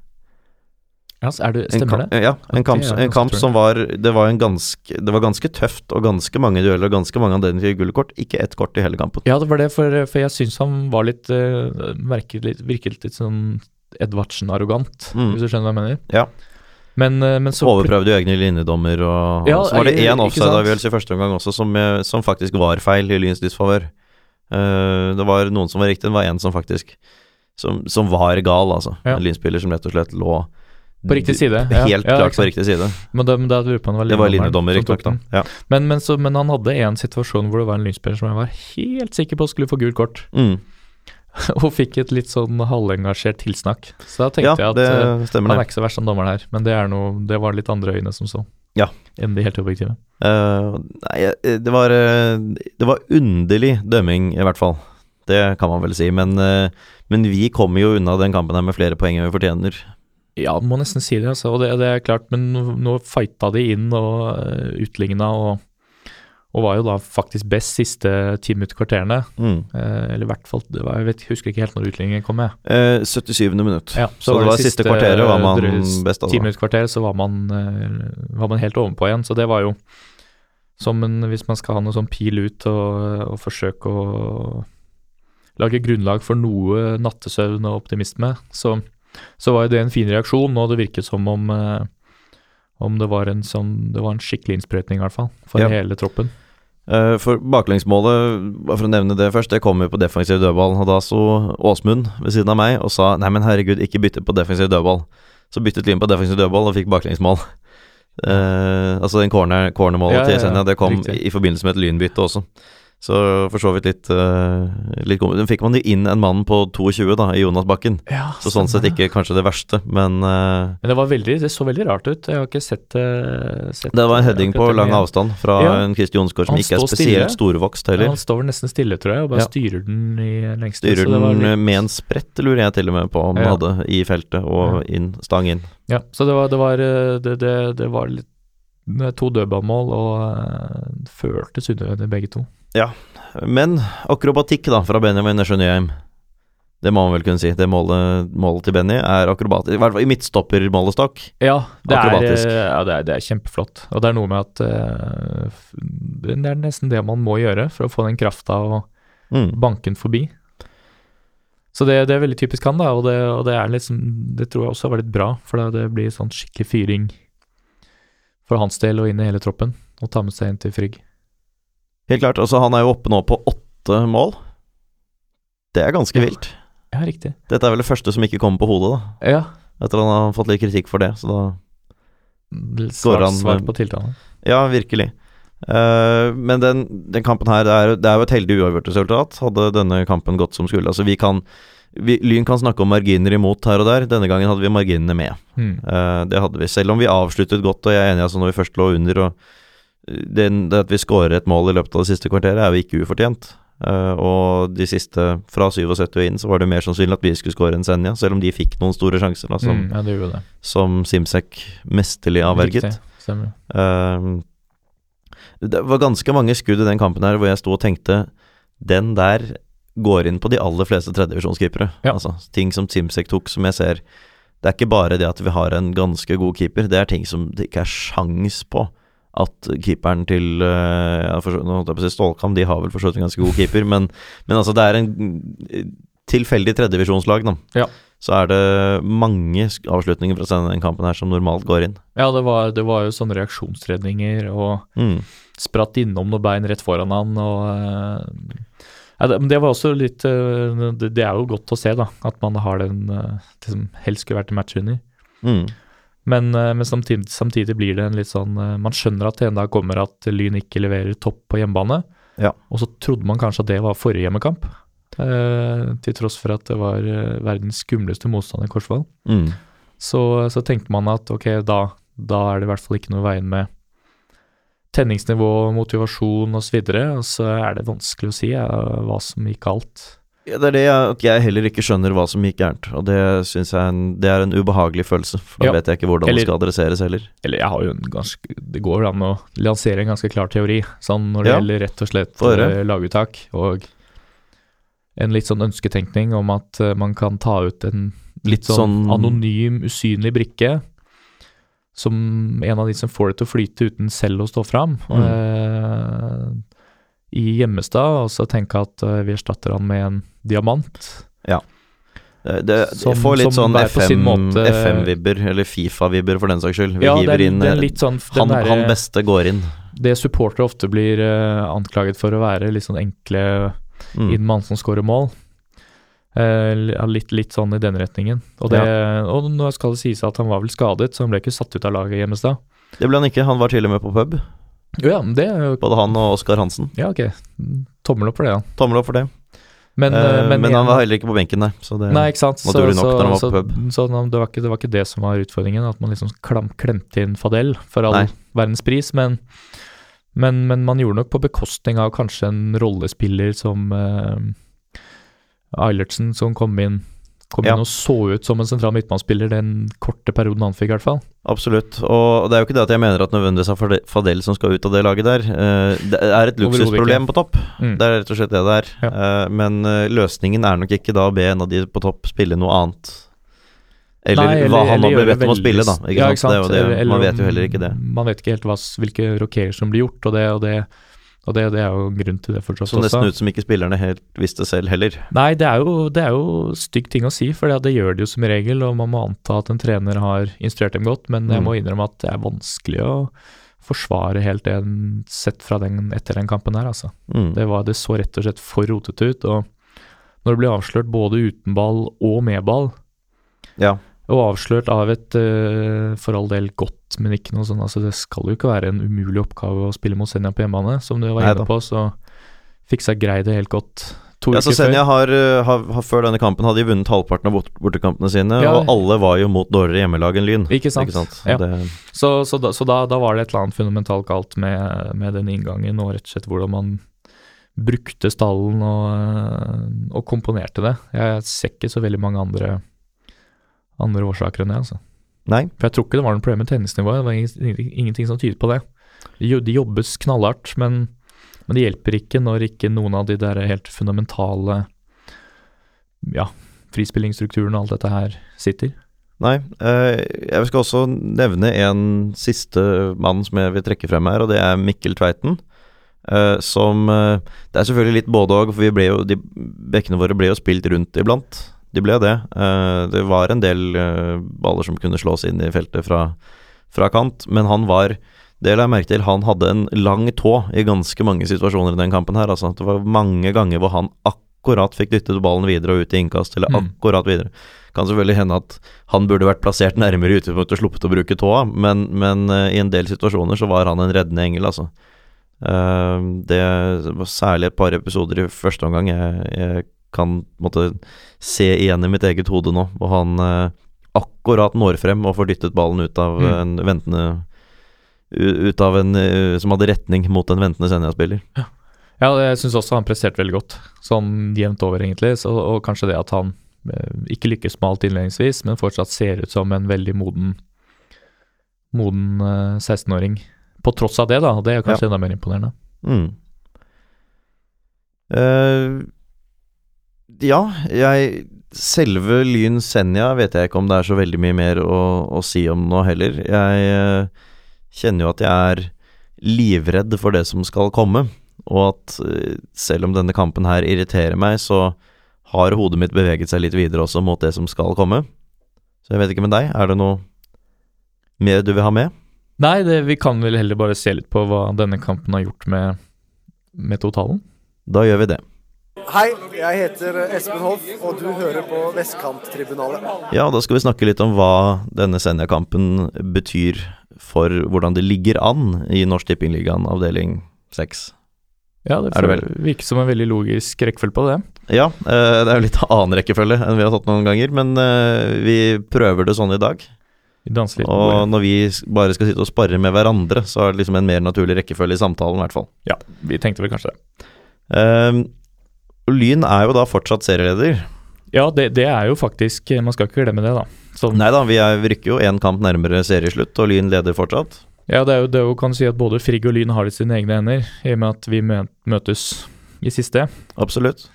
Ja, så er du, stemmer det? Ja, en kamp, en kamp som var Det var en ganske Det var ganske tøft, og ganske mange dueller og ganske mange anledninger til gullkort. Ikke ett kort i hele kampen. Ja, det var det, for, for jeg syns han var litt, uh, merket litt Virket litt sånn Edvardsen-arrogant, Mm. hvis du skjønner hva jeg mener. Ja. Men, eh, men så Overprøvde jo egne linjedommer, og Ja, så var det eh, én offside-avgjørelse i første omgang også, som, eh, som faktisk var feil i Lyns disfavør. Uh, det var noen som var riktig, det var en som faktisk Som, som var gal, altså. Ja. En lynspiller som rett og slett lå På riktig side, ja. Helt Ja, klart på riktig side. Men da, men det var Det var linjedommer, riktignok. Ja. Men, men, så, men han hadde en situasjon hvor det var en lynspiller som jeg var helt sikker på skulle få gult kort, Mm. og fikk et litt sånn halvengasjert tilsnakk. Så da tenkte jeg at det eh, stemmer, han er ikke så verst som dommeren her, men det, er noe, det var litt andre øyne som så. Ja. Enn de helt objektive. Uh, nei, eh, det var Det var underlig dømming, i hvert fall. Det kan man vel si. Men, men vi kommer jo unna den kampen her med flere poeng enn vi fortjener. Ja, må nesten si det, altså. Og det, det er klart, men nå, fighta de inn og uh, utligna og, og var jo da faktisk best siste ti minutter kvarterene. Mm. Uh, eller i hvert fall det var, Jeg vet, husker ikke helt når utligningen kom, med. Uh, 77. minutt. Ja, så, det var siste, kvarteret var man drøys- best, Ti altså. minutter kvarter, så var man, eh, var man helt ovenpå igjen. Så det var jo som en Hvis man skal ha noe sånn pil ut og, og forsøke å lage grunnlag for noe nattesøvn og optimisme, så, så var jo det en fin reaksjon, og det virket som om eh, om det var en sånn Det var en skikkelig innsprøytning, i hvert fall, for Ja. hele troppen. Eh, for baklengsmålet, for å nevne det først, det kom jo på defensiv dødball. Og da sto Åsmund ved siden av meg og sa nei, men herregud, ikke bytte på defensiv dødball. Så byttet Lyn på defensiv dødball og fikk baklengsmål. Eh, altså den corner, cornermålet Ja, ja, til Senja, det kom riktig. i forbindelse med et lynbytte også. Så for så vidt litt, uh, litt Den fikk man jo inn en mann på 22, da, i Jonas Bakken. Ja, Så sånn sett ikke kanskje det verste, men uh, Men det var veldig, det så veldig rart ut. Jeg har ikke sett det sett det var en heading på lang avstand fra Ja. en Kristi Jonsgaard som ikke er spesielt storvokst Ja, heller. han står nesten stille, tror jeg, og bare Ja. styrer den i lengste. Styrer så det var den litt- med en sprett, lurer jeg til og med på om han Ja. hadde i feltet, og inn, stang inn. Ja, så det var, det var, det, det, det var litt to dødballmål, og uh, føltes unødvendig begge to. Men akrobatikk da, fra Benjamin Nesjø Nyheim. Det må man vel kunne si. Det målet, målet til Benny er akrobatisk. I hvert fall i midtstoppermålestokk. Ja, det er, Akrobatisk. eh, ja det, er, det er kjempeflott. Og det er noe med at uh, det er nesten det man må gjøre for å få den krafta og Mm. banken forbi. Så det, det er veldig typisk han, da, og det, og det er liksom Det tror jeg også var litt bra, for det blir sånn skikkelig fyring for hans del og inn i hele troppen. Og ta med seg inn til Frigg. Helt klart. Altså, han er jo oppe nå på åtte mål. Det er ganske Ja. vilt. Ja, riktig. Dette er vel det første som ikke kommer på hodet, da. Ja. Etter at han har fått litt kritikk for det, så da Går han svart på tiltalen. Ja, virkelig. Uh, men den, den kampen her, det er, det er jo et heldig uavgjort resultat. Hadde denne kampen gått som skulle. Altså, vi kan vi, Lyn kan snakke om marginer imot her og der. Denne gangen hadde vi marginene med. Mm. Uh, det hadde vi. Selv om vi avsluttet godt, og jeg er enig i altså når vi først lå under og eh, den, Det at vi skårer et mål i løpet av det siste kvarteret, er jo ikke ufortjent. Uh, og de siste, fra 77 og inn, så var det mer sannsynlig at vi skulle skåre enn Senja, selv om de fikk noen store sjanser, da, som, mm, ja, det som Simsek mesterlig avverget. Ehm, det var ganske mange skudd i den kampen her hvor jeg sto og tenkte Den der går inn på de aller fleste tredjevisjonskeepere. Ja. Altså, ting som Simsek tok, som jeg ser Det er ikke bare det at vi har en ganske god keeper, det er ting som det ikke er sjans på at keeperen til eh, ja, for, Nå holdt jeg på å si Stålkam, de har vel for så vidt en ganske god keeper, men, men altså, det er en mm, tilfeldig tredjevisjonslag, da. Ja. Så er det mange avslutninger fra denne kampen her som normalt går inn. Ja, det var, det var jo sånne reaksjonsredninger og Mm. spratt innom noen bein rett foran han og eh, ja, det, Men det var også litt eh, det, er jo godt å se, da, at man har den eh, det som helst skulle vært en under. Mm. Men, eh, men samtidig, samtidig blir det en litt sånn eh, Man skjønner at det en dag kommer at Lyn ikke leverer topp på hjemmebane. Ja. Og så trodde man kanskje at det var forrige hjemmekamp, eh, til tross for at det var verdens skumleste motstander, Korsvoll. Mm. Så, så tenkte man at ok, da, da er det i hvert fall ikke noe veien med tenningsnivå, motivasjon osv. Og så er det vanskelig å si ja, hva som gikk galt. Ja, det er det jeg, at jeg heller ikke skjønner hva som gikk gærent, og det syns jeg er en, det er en ubehagelig følelse. For da Ja. vet jeg ikke hvordan Eller- det skal adresseres heller. Eller jeg har jo en ganske Det går an å lansere en ganske klar teori, sånn når det Ja. gjelder rett og slett eh, laguttak, og en litt sånn ønsketenkning om at eh, man kan ta ut en litt Litt sånn sånn- anonym, usynlig brikke. Som en av de som får det til å flyte uten selv å stå fram. Mm. Eh, I Gjemmestad, og så tenke at eh, vi erstatter han med en diamant. Det, det, Som- får litt sånn FM-vibber, FM eller Fifa-vibber for den saks skyld. Vi Ja, hiver er, inn det er eh, litt sånn han, der, han beste går inn. Det supportere ofte blir uh, anklaget for å være litt sånn enkle Mm. inn mann som scorer mål. Uh, litt, litt sånn i den retningen. Og, det, og nå skal det sies at han var vel skadet, så han ble ikke satt ut av laget i Hjemmestad. Det ble han ikke, han var til og med på pub. Ja, det Både han og Oskar Hansen. Ja, ok. Tommel opp for det, ja. Tommel opp for det. Men, eh, men, men han var heller ikke på benken der. Så det, Nei, ikke sant. naturlig nok når han var så, på pub. så nå- det, var ikke, det var ikke det som var utfordringen, at man liksom klam, klemte inn Fadel for all Nei. verdens pris. Men, men, men man gjorde nok på bekostning av kanskje en rollespiller som uh, Eilertsen, som kom inn Kom Ja. inn og så ut som en sentral midtbanespiller den korte perioden han fikk, i hvert fall. Absolutt. Og det er jo ikke det at jeg mener at nødvendigvis er Fadel som skal ut av det laget der. Eh, Det er et luksusproblem på topp. Mm. Det er rett og slett det det er. Ja. Eh, Men eh, løsningen er nok ikke da å be en av de på topp spille noe annet. Eller, Nei, hva han nå eller blir bedt om å spille, da. Ikke Ja, sant? Ikke sant? Det det. Eller- eller Man vet jo heller ikke det. Man vet ikke helt hva, hvilke rokeringer som blir gjort, og det, og det, og det, det er jo grunn til det fortsatt Så nesten ut som ikke spillerne helt visste selv heller. Nei, det er jo, det er jo stygg ting å si, for det, det gjør de jo som regel, og man må anta at en trener har instruert dem godt, men jeg Mm. må innrømme at det er vanskelig å forsvare helt det en sett fra den etter den kampen her, altså. Mm. Det, var, det så rett og slett for rotete ut, og når det blir avslørt både uten ball og med ball, Ja. Og avslørt av et eh, for all del godt, men ikke noe sånn altså Det skal jo ikke være en umulig oppgave å spille mot Senja på hjemmebane. Som du var inne på, så fiksa Grei det helt godt to Ja, så. Senja har, uh, har, har før denne kampen hadde de vunnet halvparten av bort, bortekampene sine, Ja. og alle var jo mot dårligere hjemmelag enn Lyn. Ikke sant? Ja. Det, Så, så, da, så da, da var det et eller annet fundamentalt galt med, med den inngangen, og rett og slett hvordan man brukte stallen og, eh, og komponerte det. Jeg ser ikke så veldig mange andre, andre årsaker enn det, altså. nei. For jeg tror ikke det var noe problem med tennisnivået. Det var ingenting som tydet på det. De, jobbes knallhardt, men, men det hjelper ikke når ikke noen av de der helt fundamentale ja, frispillingsstrukturen og alt dette her sitter. Nei. Eh, jeg skal også nevne en siste mann som jeg vil trekke frem her, og det er Mikkel Tveiten. Eh, som eh, Det er selvfølgelig litt både og, for vi ble jo, de bekkene våre ble jo spilt rundt iblant. De ble det. Eh, det var en del eh, baller som kunne slås inn i feltet fra, fra kant, men han var det la jeg merke til, han hadde en lang tå i ganske mange situasjoner i den kampen her. Altså, det var mange ganger hvor han akkurat fikk dyttet ballen videre og ut i innkast, eller Mm. akkurat videre. Kan selvfølgelig hende at han burde vært plassert nærmere utgangspunktet og sluppet å bruke tåa, men, men eh, i en del situasjoner så var han en reddende engel, altså. Det var særlig et par episoder i første omgang jeg, jeg kan måtte se igjen i mitt eget hode nå, hvor han eh, akkurat når frem og får dyttet ballen ut av Mm. en ventende ut av en eh, som hadde retning mot en ventende Senja-spiller. Ja, jeg syns også han presterte veldig godt, sånn jevnt over, egentlig. Så, og kanskje det at han eh, ikke lykkes med alt innledningsvis, men fortsatt ser ut som en veldig moden moden eh, 16-åring. På tross av det, da. Det er kanskje enda mer imponerende. Mm. Eh, ja, jeg Selve Lyn Senja vet jeg ikke om det er så veldig mye mer å, å si om nå heller. Jeg eh, kjenner jo at jeg er livredd for det som skal komme, og at eh, selv om denne kampen her irriterer meg, så har hodet mitt beveget seg litt videre også mot det som skal komme. Så jeg vet ikke med deg, er det noe mer du vil ha med? Nei, det, vi kan vel heller bare se litt på hva denne kampen har gjort med, med totalen. Da gjør vi det. Hei, jeg heter Espen Hoff, og du hører på Vestkanttribunalet. Ja, da skal vi snakke litt om hva denne Senja-kampen betyr for hvordan det ligger an i Norsk Tippingligaen avdeling 6. Ja, det, Er det virker som en veldig logisk rekkefølge på det. Ja, eh, det er jo litt annen rekkefølge enn vi har tatt noen ganger, men eh, vi prøver det sånn i dag. Litt Og når vi bare skal sitte og spare med hverandre, så er det liksom en mer naturlig rekkefølge i samtalen, i hvert fall. Ja, vi tenkte vel kanskje det. Eh, Lyn er jo da fortsatt serieleder. Ja, det, det er jo faktisk Man skal ikke glemme det, da. Sånn, Nei da, vi, er, vi rykker jo én kamp nærmere serieslutt, og Lyn leder fortsatt. Ja, det er jo det er jo, kan si at både Frigg og Lyn har det i sine egne hender, i og med at vi møtes i siste. Absolutt.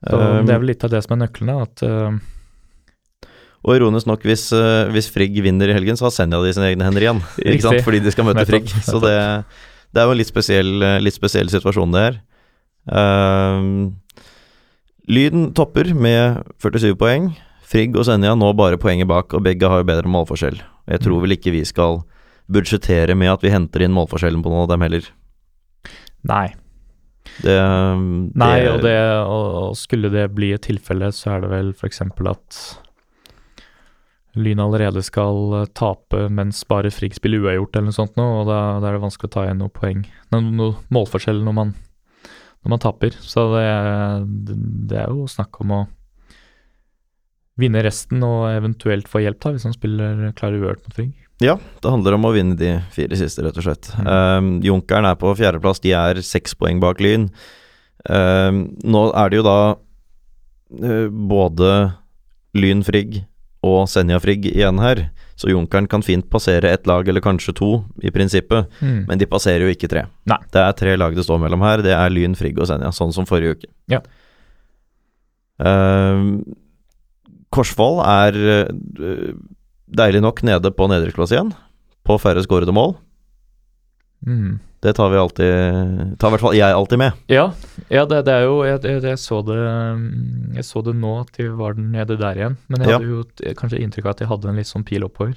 Så um, det er vel litt av det som er nøklene. At uh, Og ironisk nok, hvis, uh, hvis Frigg vinner i helgen, så har Senja det i sine egne hender igjen. Ikke sant? Fordi de skal møte Frigg. Så det, det er jo en litt spesiell, litt spesiell situasjon, det her. Ehm, Lyden topper med 47 poeng. Frigg og Senja nå bare poenget bak, og begge har jo bedre målforskjell. Jeg tror Mm. vel ikke vi skal budsjettere med at vi henter inn målforskjellen på noen av dem heller. Nei. Det, det Nei, og, det, og, skulle det bli et tilfelle, så er det vel f.eks. at Lyn allerede skal eh, tape mens bare Frigg spiller uavgjort eller noe sånt nå, og da, da er det vanskelig å ta igjen noe poeng. Noe, noe målforskjell når man, når man taper. Så det, det er jo snakk om å vinne resten og eventuelt få hjelp, da, hvis man spiller klarer uørt mot Frigg. Ja, det handler om å vinne de fire siste, rett og slett. Mm. Um, Junkeren er på fjerdeplass, de er seks poeng bak Lyn. Um, nå er det jo da uh, både Lyn Frigg og Senja Frigg igjen her, så Junkeren kan fint passere ett lag, eller kanskje to, i prinsippet, men de passerer jo ikke tre. Nei. Det er tre lag det står mellom her, det er Lyn, Frigg og Senja, sånn som forrige uke. Ja. Uh, Korsvoll er uh, deilig nok nede på nedrykksplass igjen, på færre skårede mål. Mm. Det tar vi alltid Tar i hvert fall jeg alltid med. Ja, ja det, det er jo jeg, jeg, jeg, så det, jeg så det nå at de var nede der igjen. Men jeg Ja. hadde jo kanskje inntrykk av at de hadde en litt sånn pil oppover.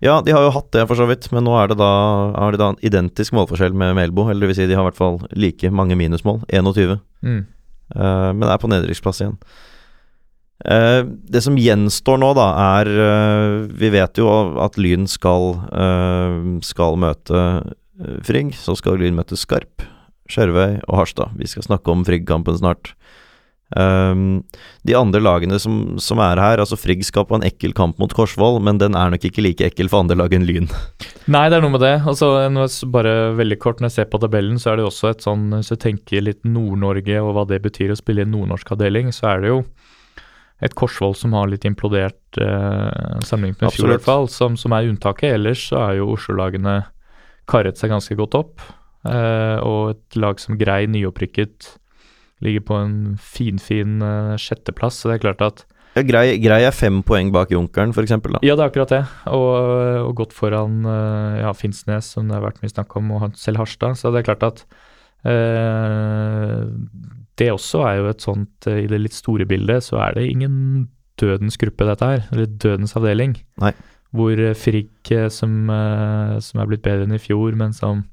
Ja, de har jo hatt det for så vidt, men nå er det da, er det da en identisk målforskjell med Melbo. Eller det vil si, de har i hvert fall like mange minusmål. 21. Mm. Uh, men er på nedrykksplass igjen. Uh, det som gjenstår nå, da, er uh, Vi vet jo at Lyn skal, eh, skal møte Frigg. Så skal Lyn møte Skarp, Skjervøy og Harstad. Vi skal snakke om Frigg-kampen snart. Um, de andre lagene som, som er her, altså Frigg skal på en ekkel kamp mot Korsvoll, men den er nok ikke like ekkel for andre lag enn Lyn. Nei, det er noe med det. Altså, bare veldig kort, Når jeg ser på tabellen, så er det også et sånn Hvis jeg tenker litt Nord-Norge og hva det betyr å spille i en nordnorsk avdeling, så er det jo et Korsvoll som har litt implodert eh, sammenlignet med i fjor, i hvert fall, som, som er unntaket. Ellers så er jo Oslo-lagene karret seg ganske godt opp. Eh, og et lag som Grei, nyopprykket, ligger på en finfin eh, sjetteplass. Så det er klart at Grei, grei er fem poeng bak Junkeren, f.eks. Ja, det er akkurat det. Og, og godt foran eh, ja, Finnsnes, som det har vært mye snakk om, og selv Harstad. Så det er klart at eh, det også er jo et sånt I det litt store bildet så er det ingen dødens gruppe, dette her. Eller dødens avdeling. Nei. Hvor eh, Frigg, eh, som, eh, som er blitt bedre enn i fjor, men som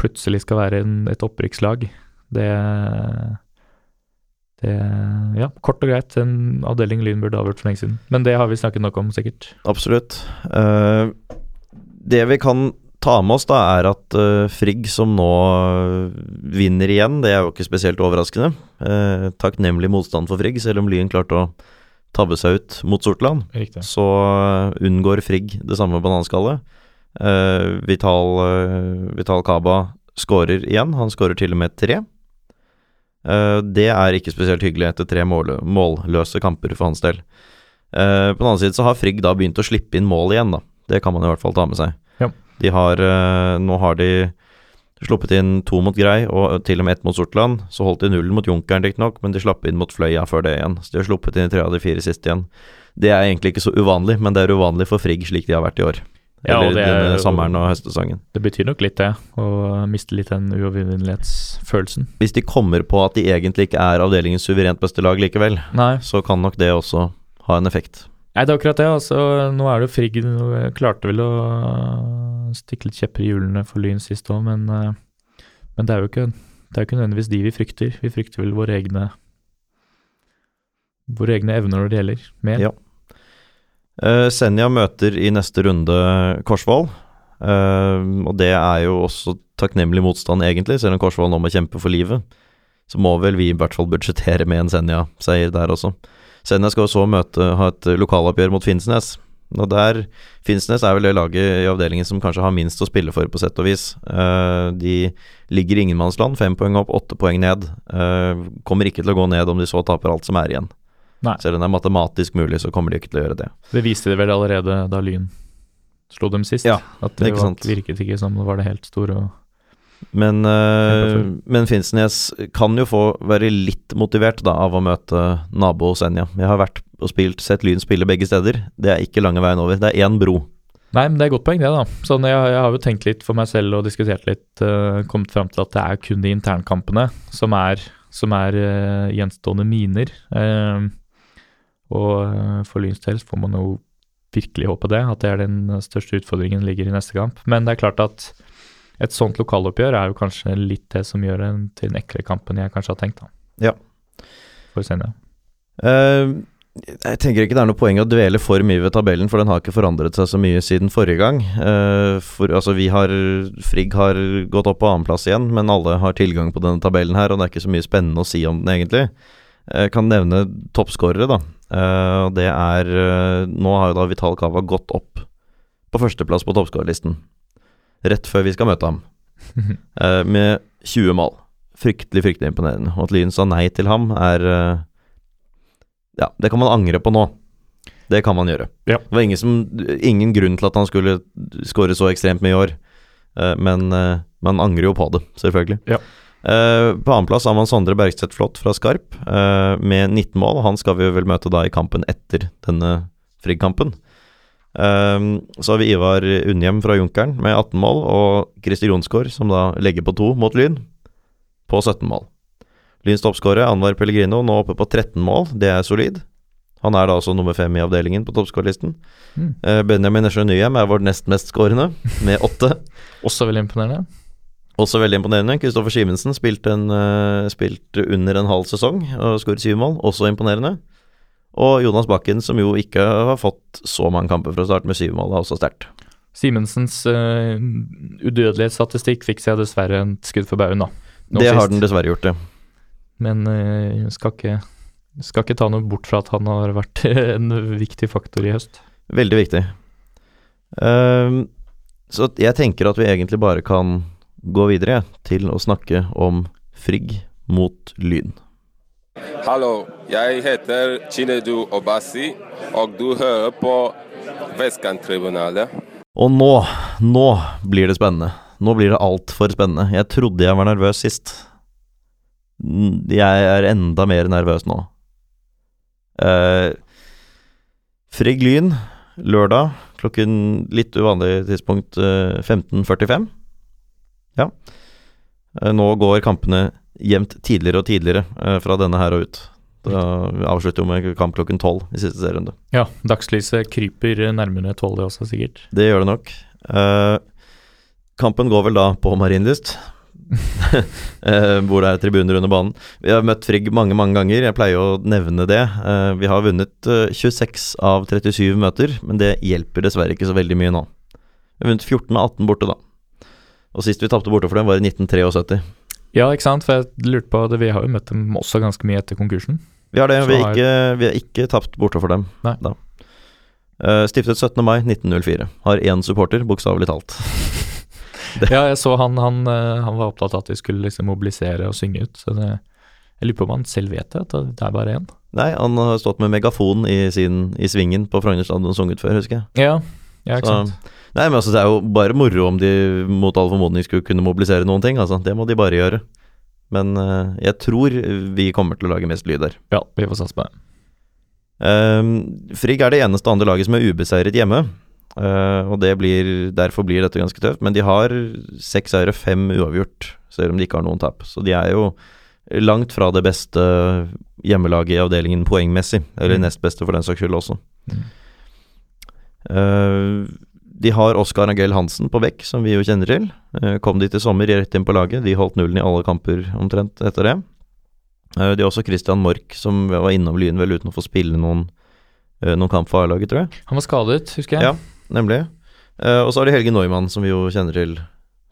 plutselig skal være en, et opprykkslag, det det, ja, kort og greit, en avdeling Lyn burde avgjort for lenge siden. Men det har vi snakket nok om, sikkert. Absolutt. Uh, det vi kan ta med oss, da, er at uh, Frigg, som nå vinner igjen, det er jo ikke spesielt overraskende. Uh, takknemlig motstand for Frigg, selv om Lyn klarte å tabbe seg ut mot Sortland. Riktig. Så eh, unngår Frigg det samme bananskallet. Uh, Vital, uh, Vital Kaba skårer igjen. Han skårer til og med tre. Uh, det er ikke spesielt hyggelig etter tre mål, målløse kamper for hans del. På den annen side så har Frigg da begynt å slippe inn mål igjen, da. Det kan man i hvert fall ta med seg. Ja. De har Nå har de sluppet inn to mot Grei, og til og med ett mot Sortland. Så holdt de nullen mot Junkeren, riktignok, men de slapp inn mot Fløya før det igjen. Så de har sluppet inn i tre av de fire siste igjen. Det er egentlig ikke så uvanlig, men det er uvanlig for Frigg slik de har vært i år. Ja, Eller det er sommeren og høstsesongen. Det betyr nok litt, det. Å miste litt den uovervinnelighetsfølelsen. Hvis de kommer på at de egentlig ikke er avdelingens suverent beste lag likevel, Nei. så kan nok det også ha en effekt. Nei, det er akkurat det. altså Nå er det jo Frigg klarte vel å stikke litt kjepper i hjulene for Lyn sist òg, men, eh, men det er jo ikke det er ikke nødvendigvis de vi frykter. Vi frykter vel våre egne Våre egne evner når det gjelder, mer. Ja. Uh, Senja møter i neste runde Korsvoll, Uh, og det er jo også takknemlig motstand, egentlig, selv om Korsvoll nå må kjempe for livet. Så må vel vi i hvert fall budsjettere med en Senja-seier der også. Senja skal også så møte, ha et lokaloppgjør mot Finnsnes. Og der Finnsnes er vel det laget i avdelingen som kanskje har minst å spille for, på sett og vis. Eh, de ligger i ingenmannsland, fem poeng opp, åtte poeng ned. Eh, kommer ikke til å gå ned om de så taper alt som er igjen. Nei. Selv om det er matematisk mulig, så kommer de ikke til å gjøre det. Det viste de vel allerede da Lyn slo dem sist. Ja, at det ikke var, virket ikke som det var det helt store. Og, Men, uh, men Finnsnes kan jo få være litt motivert da av å møte nabo Senja. Jeg har vært og spilt, sett Lyn spille begge steder. Det er ikke lange veien over. Det er én bro. Nei, men det er et godt poeng, det, da. Sånn, jeg, jeg har jo tenkt litt for meg selv og diskutert litt, uh, kommet fram til at det er kun de internkampene som er, som er uh, gjenstående miner. Uh, og for Lyns del får man jo virkelig håpe det, at det er den største utfordringen ligger i neste kamp. Men det er klart at et sånt lokaloppgjør er jo kanskje litt det som gjør den til den ekle kampen jeg kanskje har tenkt, da. Ja. For Senja. Uh, jeg tenker ikke det er noe poeng å dvele for mye ved tabellen, for den har ikke forandret seg så mye siden forrige gang. Uh, for, altså, vi har Frigg har gått opp på annenplass igjen, men alle har tilgang på denne tabellen her, og det er ikke så mye spennende å si om den, egentlig. Jeg kan nevne toppskårere, da. Eh, og det er eh, Nå har jo da Vital Kava gått opp på førsteplass på toppskårerlisten. Rett før vi skal møte ham. Eh, med 20 mål. Fryktelig, fryktelig imponerende. Og at Lyn sa nei til ham, er eh, Ja, det kan man angre på nå. Det kan man gjøre. Ja. Det var ingen, som, ingen grunn til at han skulle skåre så ekstremt mye i år, Eh, men eh, man angrer jo på det, selvfølgelig. Ja. Uh, på annenplass har man Sondre Bergstedt Flått fra Skarp uh, med 19 mål. Han skal vi vel møte da i kampen etter denne Frigg-kampen. Eh, så har vi Ivar Unnhjem fra Junkeren med 18 mål, og Christer Jonsgaard, som da legger på to mot Lyn, på 17 mål. Lyns toppskårer, Anwar Pellegrino, nå oppe på 13 mål. Det er solid. Han er da også nummer fem i avdelingen på toppskårerlisten. Mm. Eh, Benjamin Nesjø Nyhjem er vår nest mest skårende, med åtte. Også veldig imponerende. Også veldig imponerende. Kristoffer Simensen spilte, en, eh, spilte under en halv sesong og skåret syv mål. Også imponerende. Og Jonas Bakken, som jo ikke har fått så mange kamper fra start med syv mål, er også sterkt. Simensens uh, udødelighetsstatistikk fikk seg dessverre en skudd for baugen, da. Det har den dessverre gjort, det. Men uh, skal, ikke, skal ikke ta noe bort fra at han har vært en viktig faktor i høst. Veldig viktig. Ehm, så jeg tenker at vi egentlig bare kan gå videre til å snakke om Frigg mot Lyn. Hallo, jeg heter Chinedu Obasi, og du hører på Vestkanttribunalet. Og nå, nå blir det spennende. Nå blir det altfor spennende. Jeg trodde jeg var nervøs sist. Jeg er enda mer nervøs nå. Uh, Frigg Lyn, lørdag klokken litt uvanlig tidspunkt uh, 15.45. Ja. Uh, nå går kampene jevnt tidligere og tidligere eh, fra denne her og ut. Da avslutter jo med kamp klokken tolv i siste serierunde. Ja, dagslyset kryper nærmere tolv, det også, sikkert. Det gjør det nok. Eh, kampen går vel da på Marienlyst, eh, hvor det er tribuner under banen. Vi har møtt Frigg mange, mange ganger. Jeg pleier å nevne det. Eh, vi har vunnet eh, 26 av 37 møter, men det hjelper dessverre ikke så veldig mye nå. Vi har vunnet 14 av 18 borte, da. Og sist vi tapte borte for dem, var i 1973. Ja, ikke sant, for jeg lurte på det, vi har jo møtt dem også ganske mye etter konkursen. Vi har det. Vi har ikke, vi har ikke tapt borte for dem Nei. da. Eh, stiftet 17. mai 1904. Har én supporter, bokstavelig talt. Ja, jeg så han, han, eh, han var opptatt av at vi skulle liksom mobilisere og synge ut. Så det, jeg lurer på om han selv vet det, at det er bare én. Nei, han har stått med megafon i, sin, i svingen på Frogner stadion og sunget før, husker jeg. Ja, ja, ikke Så- sant. Nei, men altså, det er jo bare moro om de mot all formodning skulle kunne mobilisere noen ting, altså. Det må de bare gjøre. Men uh, jeg tror vi kommer til å lage mest lyd der. Ja, vi får satse på det. Um, Frigg er det eneste andre laget som er ubeseiret hjemme. Uh, og det blir, derfor blir dette ganske tøft. Men de har seks seire, fem uavgjort, selv om de ikke har noen tap. Så de er jo langt fra det beste hjemmelaget i avdelingen poengmessig. Eller Mm. nest beste, for den saks skyld også. Mm. Eh, de har Oskar Angell Hansen på bekk, som vi jo kjenner til. Eh, kom de til sommer rett inn på laget. De holdt nullen i alle kamper omtrent etter det. Eh, de har også Christian Mork, som var innom Lyn vel uten å få spille noen, noen kamp for A-laget, tror jeg. Han var skadet, husker jeg. Ja. Nemlig. Og så har de Helge Neumann, som vi jo kjenner til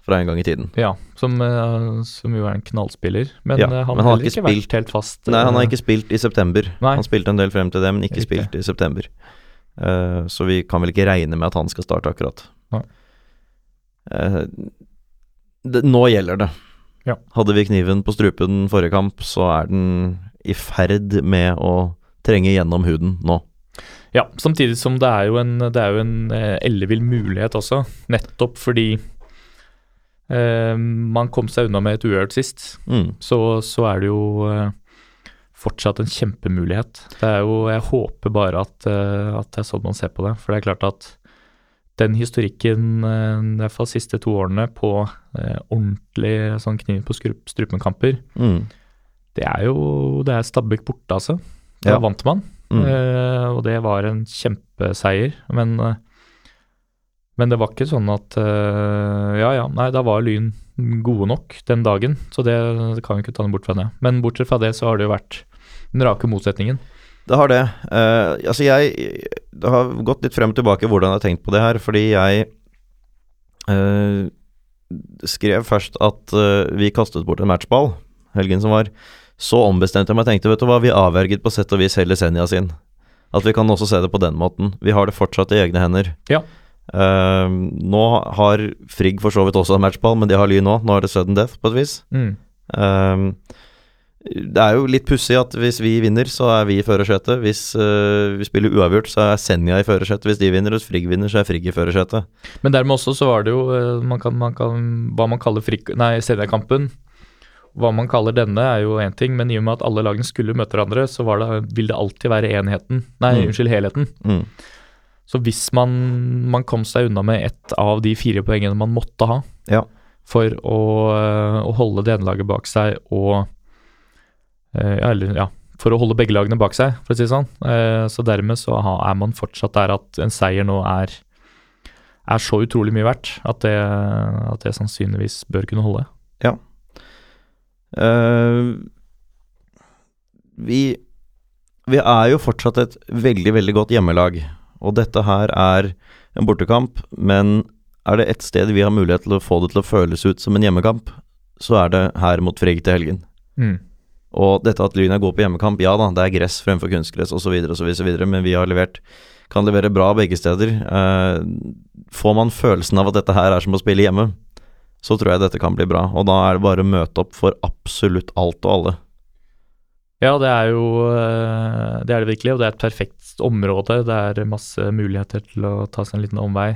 fra en gang i tiden. Ja, som, som jo er en knallspiller. Men Ja, han men har heller ikke spilt, vært helt fast. Nei, han har ikke spilt i september. Nei. Han spilte en del frem til det, men ikke ikke. spilt i september. Eh, så vi kan vel ikke regne med at han skal starte akkurat. Eh, det, nå gjelder det. Ja. Hadde vi kniven på strupen forrige kamp, så er den i ferd med å trenge gjennom huden nå. Ja, samtidig som det er jo en, det er jo en eh, ellevill mulighet også, nettopp fordi eh, man kom seg unna med et uhørt sist, Mm. så, så er det jo eh, fortsatt en kjempemulighet. Det er jo, jeg håper bare at, eh, at det er sånn man ser på det, for det er klart at den historikken, eh, i hvert fall de siste to årene, på eh, ordentlig sånn kniv på strupen-kamper, Mm. det er jo det er stabbekk borte, altså. Da Ja. vant man. Mm. Eh, og det var en kjempeseier, men, eh, men det var ikke sånn at eh, Ja ja, nei, da var Lyn gode nok den dagen, så det, det kan vi ikke ta noe bort fra det. Men bortsett fra det så har det jo vært den rake motsetningen. Det har det. Uh, altså jeg Det har gått litt frem og tilbake hvordan jeg har tenkt på det her, fordi jeg uh, skrev først at uh, vi kastet bort en matchball helgen som var. Så ombestemte jeg meg og tenkte, vet du hva, vi avverget på sett og vis hele Senja sin. At vi kan også se det på den måten. Vi har det fortsatt i egne hender. Ja. Uh, nå har Frigg for så vidt også en matchball, men de har Lyn nå. Nå er det sudden death, på et vis. Mm. Ehm, det er jo litt pussig at hvis vi vinner, så er vi i førersetet. Hvis uh, vi spiller uavgjort, så er Senja i førersetet. Hvis de vinner, og hvis Frigg vinner, så er Frigg i førersetet. Men dermed også så var det jo eh, man kan, man kan, Hva man kaller frik... Nei, Senja-kampen. Hva man kaller denne, er jo én ting, men i og med at alle lagene skulle møte hverandre, så var det, vil det alltid være enheten. Nei, Mm. unnskyld, helheten. Mm. Så hvis man, man kom seg unna med ett av de fire poengene man måtte ha Ja. for å, øh, å holde det ene laget bak seg og Eller, ja, for å holde begge lagene bak seg, for å si det sånn. Eh, Så dermed så er man fortsatt der at en seier nå er er så utrolig mye verdt at det, at det sannsynligvis bør kunne holde. Eh, vi, vi er jo fortsatt et veldig, veldig godt hjemmelag. Og dette her er en bortekamp, men er det ett sted vi har mulighet til å få det til å føles ut som en hjemmekamp, så er det her mot Frigg til helgen. Og dette at Lyn er gode på hjemmekamp, ja da, det er gress fremfor kunstgress osv., osv., men vi har levert kan levere bra begge steder. Eh, får man følelsen av at dette her er som å spille hjemme, så tror jeg dette kan bli bra. Og da er det bare å møte opp for absolutt alt og alle. Ja, det er jo øh, Det er det virkelig, og det er et perfekt område. Det er masse muligheter til å ta seg en liten omvei.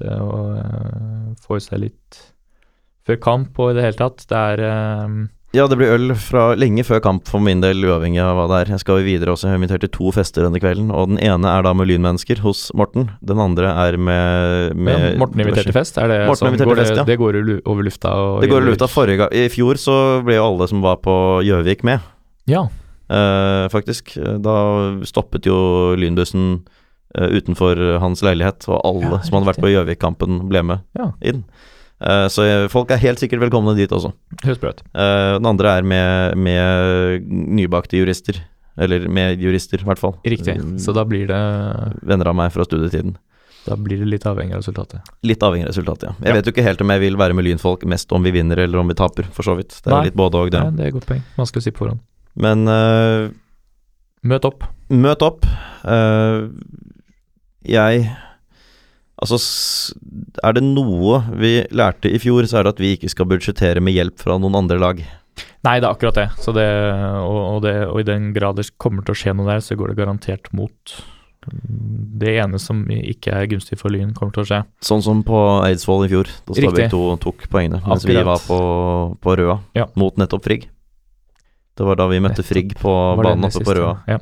Det å øh, få i seg litt før kamp og i det hele tatt. Det er Ja, det blir øl fra lenge før kamp for min del, uavhengig av hva det er. Jeg skal videre også, jeg har invitert til to fester denne kvelden. Og den ene er da med lynmennesker hos Morten. Den andre er med, med Ja, Morten invitert til fest? Er det, Morten sånn, går fest, ja. det går over lufta? Det går over lufta forrige gang. I fjor så ble jo alle som var på Gjøvik med, Ja. eh, faktisk. Da stoppet jo lynbussen eh, utenfor hans leilighet, og alle Ja, som hadde vært på Gjøvik-kampen, ble med Ja. inn. Eh, så folk er helt sikkert velkomne dit også. Høres bra ut. Eh, den andre er med, med nybakte jurister. Eller med jurister, i hvert fall. Riktig. Mm. Så da blir det Venner av meg fra studietiden. Da blir det litt avhengig av resultatet. Litt avhengig av resultatet, ja. Jeg Ja. vet jo ikke helt om jeg vil være med lynfolk mest om vi vinner eller om vi taper, for så vidt. Det er Nei. litt både og, det. Nei, det er et godt poeng. Vanskelig å si på forhånd. Men uh, Møt opp. møt opp. Uh, jeg Altså, er det noe vi lærte i fjor, så er det at vi ikke skal budsjettere med hjelp fra noen andre lag. Nei, det er akkurat det. Så det og, og det. og i den grad det kommer til å skje noe der, så går det garantert mot det ene som ikke er gunstig for Lyn, kommer til å skje. Sånn som på Eidsvoll i fjor, da Stabæk 2 tok poengene, mens vi var på, på Røa Ja. mot nettopp Frigg. Det var da vi møtte Frigg på banen oppe på? Røa. Ja.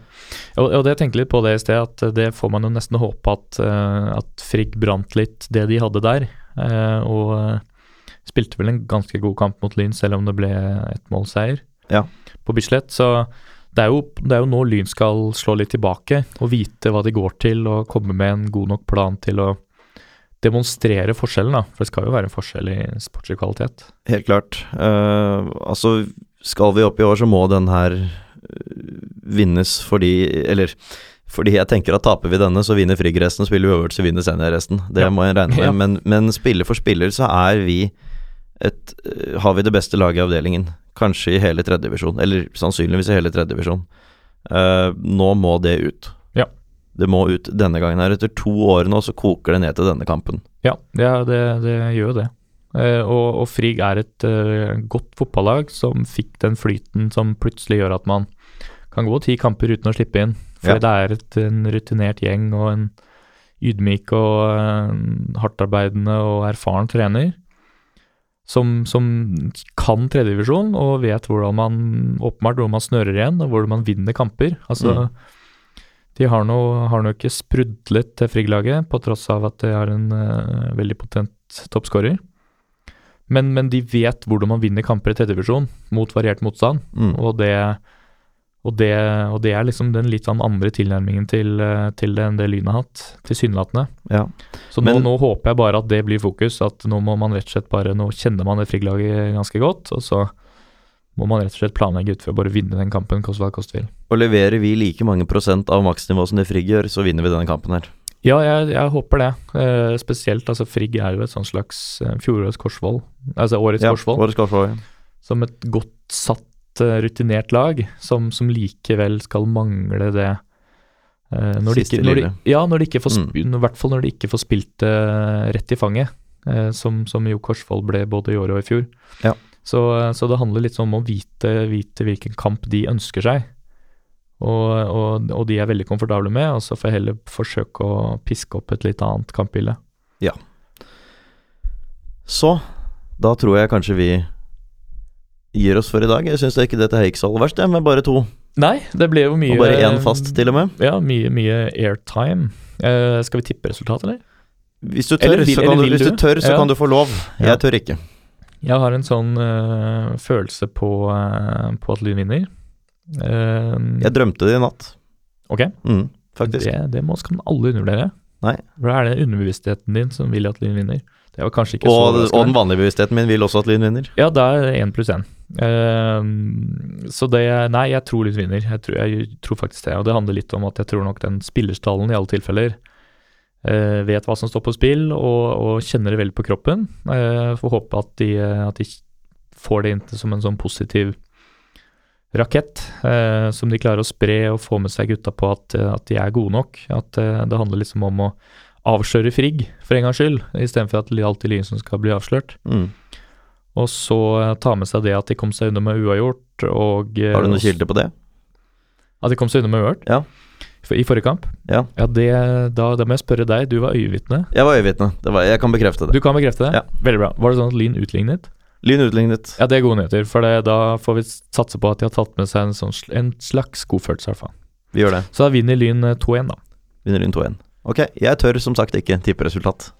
Og, og det tenkte litt på det i sted, at det får man jo nesten håpe at, eh, at Frigg brant litt det de hadde der. eh, og eh, spilte vel en ganske god kamp mot Lyn, selv om det ble ett målseier Ja. på Bislett. Så det er, jo, det er jo nå Lyn skal slå litt tilbake og vite hva de går til, og komme med en god nok plan til å demonstrere forskjellen, da. For det skal jo være en forskjell i sportslig kvalitet. Helt klart. Uh, altså, skal vi opp i år, så må den her eh, vinnes fordi Eller fordi jeg tenker at taper vi denne, så vinner Frigg resten. Spiller vi øvert, så vinner Senja resten. Det Ja. må jeg regne med. Ja. Men, men spiller for spiller, så er vi et eh, Har vi det beste laget i avdelingen. Kanskje i hele tredjedivisjon. Eller sannsynligvis i hele tredjedivisjon. Uh, nå må det ut. Ja. Det må ut denne gangen her. Etter to år nå, så koker det ned til denne kampen. Ja, det, det, det gjør jo det. Eh, og, og Frigg er et eh, godt fotballag som fikk den flyten som plutselig gjør at man kan gå ti kamper uten å slippe inn. For Ja. det er et, en rutinert gjeng og en ydmyk og uh, hardtarbeidende og erfaren trener. Som, som kan tredjedivisjon og vet hvordan man åpenbart hvor man snører igjen, og hvordan man vinner kamper. Altså, Mm. de har nå, har nå ikke sprudlet til Frigg-laget, på tross av at de har en uh, veldig potent toppskårer. Men, men de vet hvordan man vinner kamper i tredjedivisjon mot variert motstand, Mm. og det, og, det, og det er liksom den litt sånn andre tilnærmingen til, eh, til det enn det Lyn har hatt, tilsynelatende. Ja. Så nå, Men- nå håper jeg bare at det blir fokus, at nå må man rett og slett bare Nå kjenner man det Frigg-laget ganske godt, og så må man rett og slett planlegge ut for å bare vinne den kampen, koste hva det koste vil. Og leverer vi like mange prosent av maksnivå som det Frigg gjør, så vinner vi denne kampen her. Ja, jeg, jeg håper det. Eh, spesielt, altså Frigg er jo et sånn slags eh, fjorårets Korsvoll, altså årets Ja, Korsvoll, årets Korsvoll, ja. som et godt satt, eh, rutinert lag, som, som likevel skal mangle det eh, når de ikke, når de. Ja, når de ikke får Mm. i hvert fall når de ikke får spilt det rett i fanget, eh, som, som jo Korsvoll ble både i år og i fjor. Ja. Så, så det handler litt om å vite, vite hvilken kamp de ønsker seg. Og, og, og de er veldig komfortable med, og så får jeg heller forsøke å piske opp et litt annet kampbilde. Så da tror jeg kanskje vi gir oss for i dag. Jeg syns ikke dette her gikk så aller verst, med bare to. Nei, det ble jo mye Og bare én fast, til og med. Ja, mye, mye airtime. Uh, skal vi tippe resultatet, eller? Hvis du tør, Eller så, kan du, du tør, så Ja. kan du få lov. Ja. Jeg tør ikke. Jeg har en sånn uh, følelse på, uh, på at Lyn vinner. Eh, Jeg drømte det i natt. ok, Mm, faktisk. det, det må, skal man alle undervurdere. Nei. For da er det underbevisstheten din som vil at Lyn vinner. Det var kanskje ikke så Og, og den vanlige bevisstheten min vil også at Lyn vinner. Ja, da er det én pluss én. så det Nei, jeg tror Lyn vinner. Jeg tror, jeg tror faktisk det. Og det handler litt om at jeg tror nok den spillerstallen i alle tilfeller Uh, vet hva som står på spill, og, og kjenner det veldig på kroppen. Uh, får håpe at de, at de får det inn som en sånn positiv rakett, eh, som de klarer å spre og få med seg gutta på at, at de er gode nok. At eh, det handler liksom om å avsløre Frigg, for en gangs skyld, istedenfor at det er alltid Lyn som skal bli avslørt. Mm. Og så eh, ta med seg det at de kom seg unna med uavgjort, og eh, Har du noen kilde kilder på det? At de kom seg unna med uavgjort? Ja. I forrige kamp? Ja. det, da, da må jeg spørre deg, du var øyevitne. Jeg var øyevitne. Det var- Jeg kan bekrefte det. Du kan bekrefte det? Ja. Veldig bra. Var det sånn at Lyn utlignet? Lyn utlignet. Ja, det er gode nyheter, for det, da får vi satse på at de har tatt med seg en, sånn, en slags godfølelse, i hvert fall. Vi gjør det. Så da vinner Lyn eh, 2-1, da. Vinner Lyn 2-1. Ok, jeg tør som sagt ikke tippe resultat.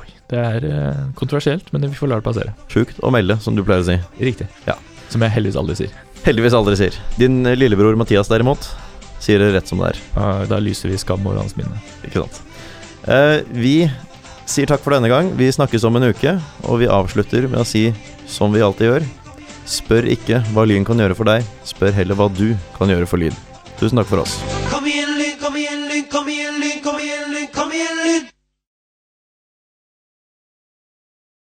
Oi, det er eh, kontroversielt, men vi får la det passere. Sjukt å melde, som du pleier å si. Riktig. Ja. Som jeg heldigvis aldri sier. Heldigvis aldri sier. Din eh, lillebror Mathias derimot sier det rett som det er. Ah, da lyser vi skam over hans minne. Ikke sant. Eh, vi sier takk for denne gang. Vi snakkes om en uke, og vi avslutter med å si som vi alltid gjør. Spør ikke hva Lyn kan gjøre for deg, spør heller hva du kan gjøre for lyd. Tusen takk for oss. Kom igjen, lyd, kom igjen, lyd, kom igjen, lyd, kom igjen, lyd!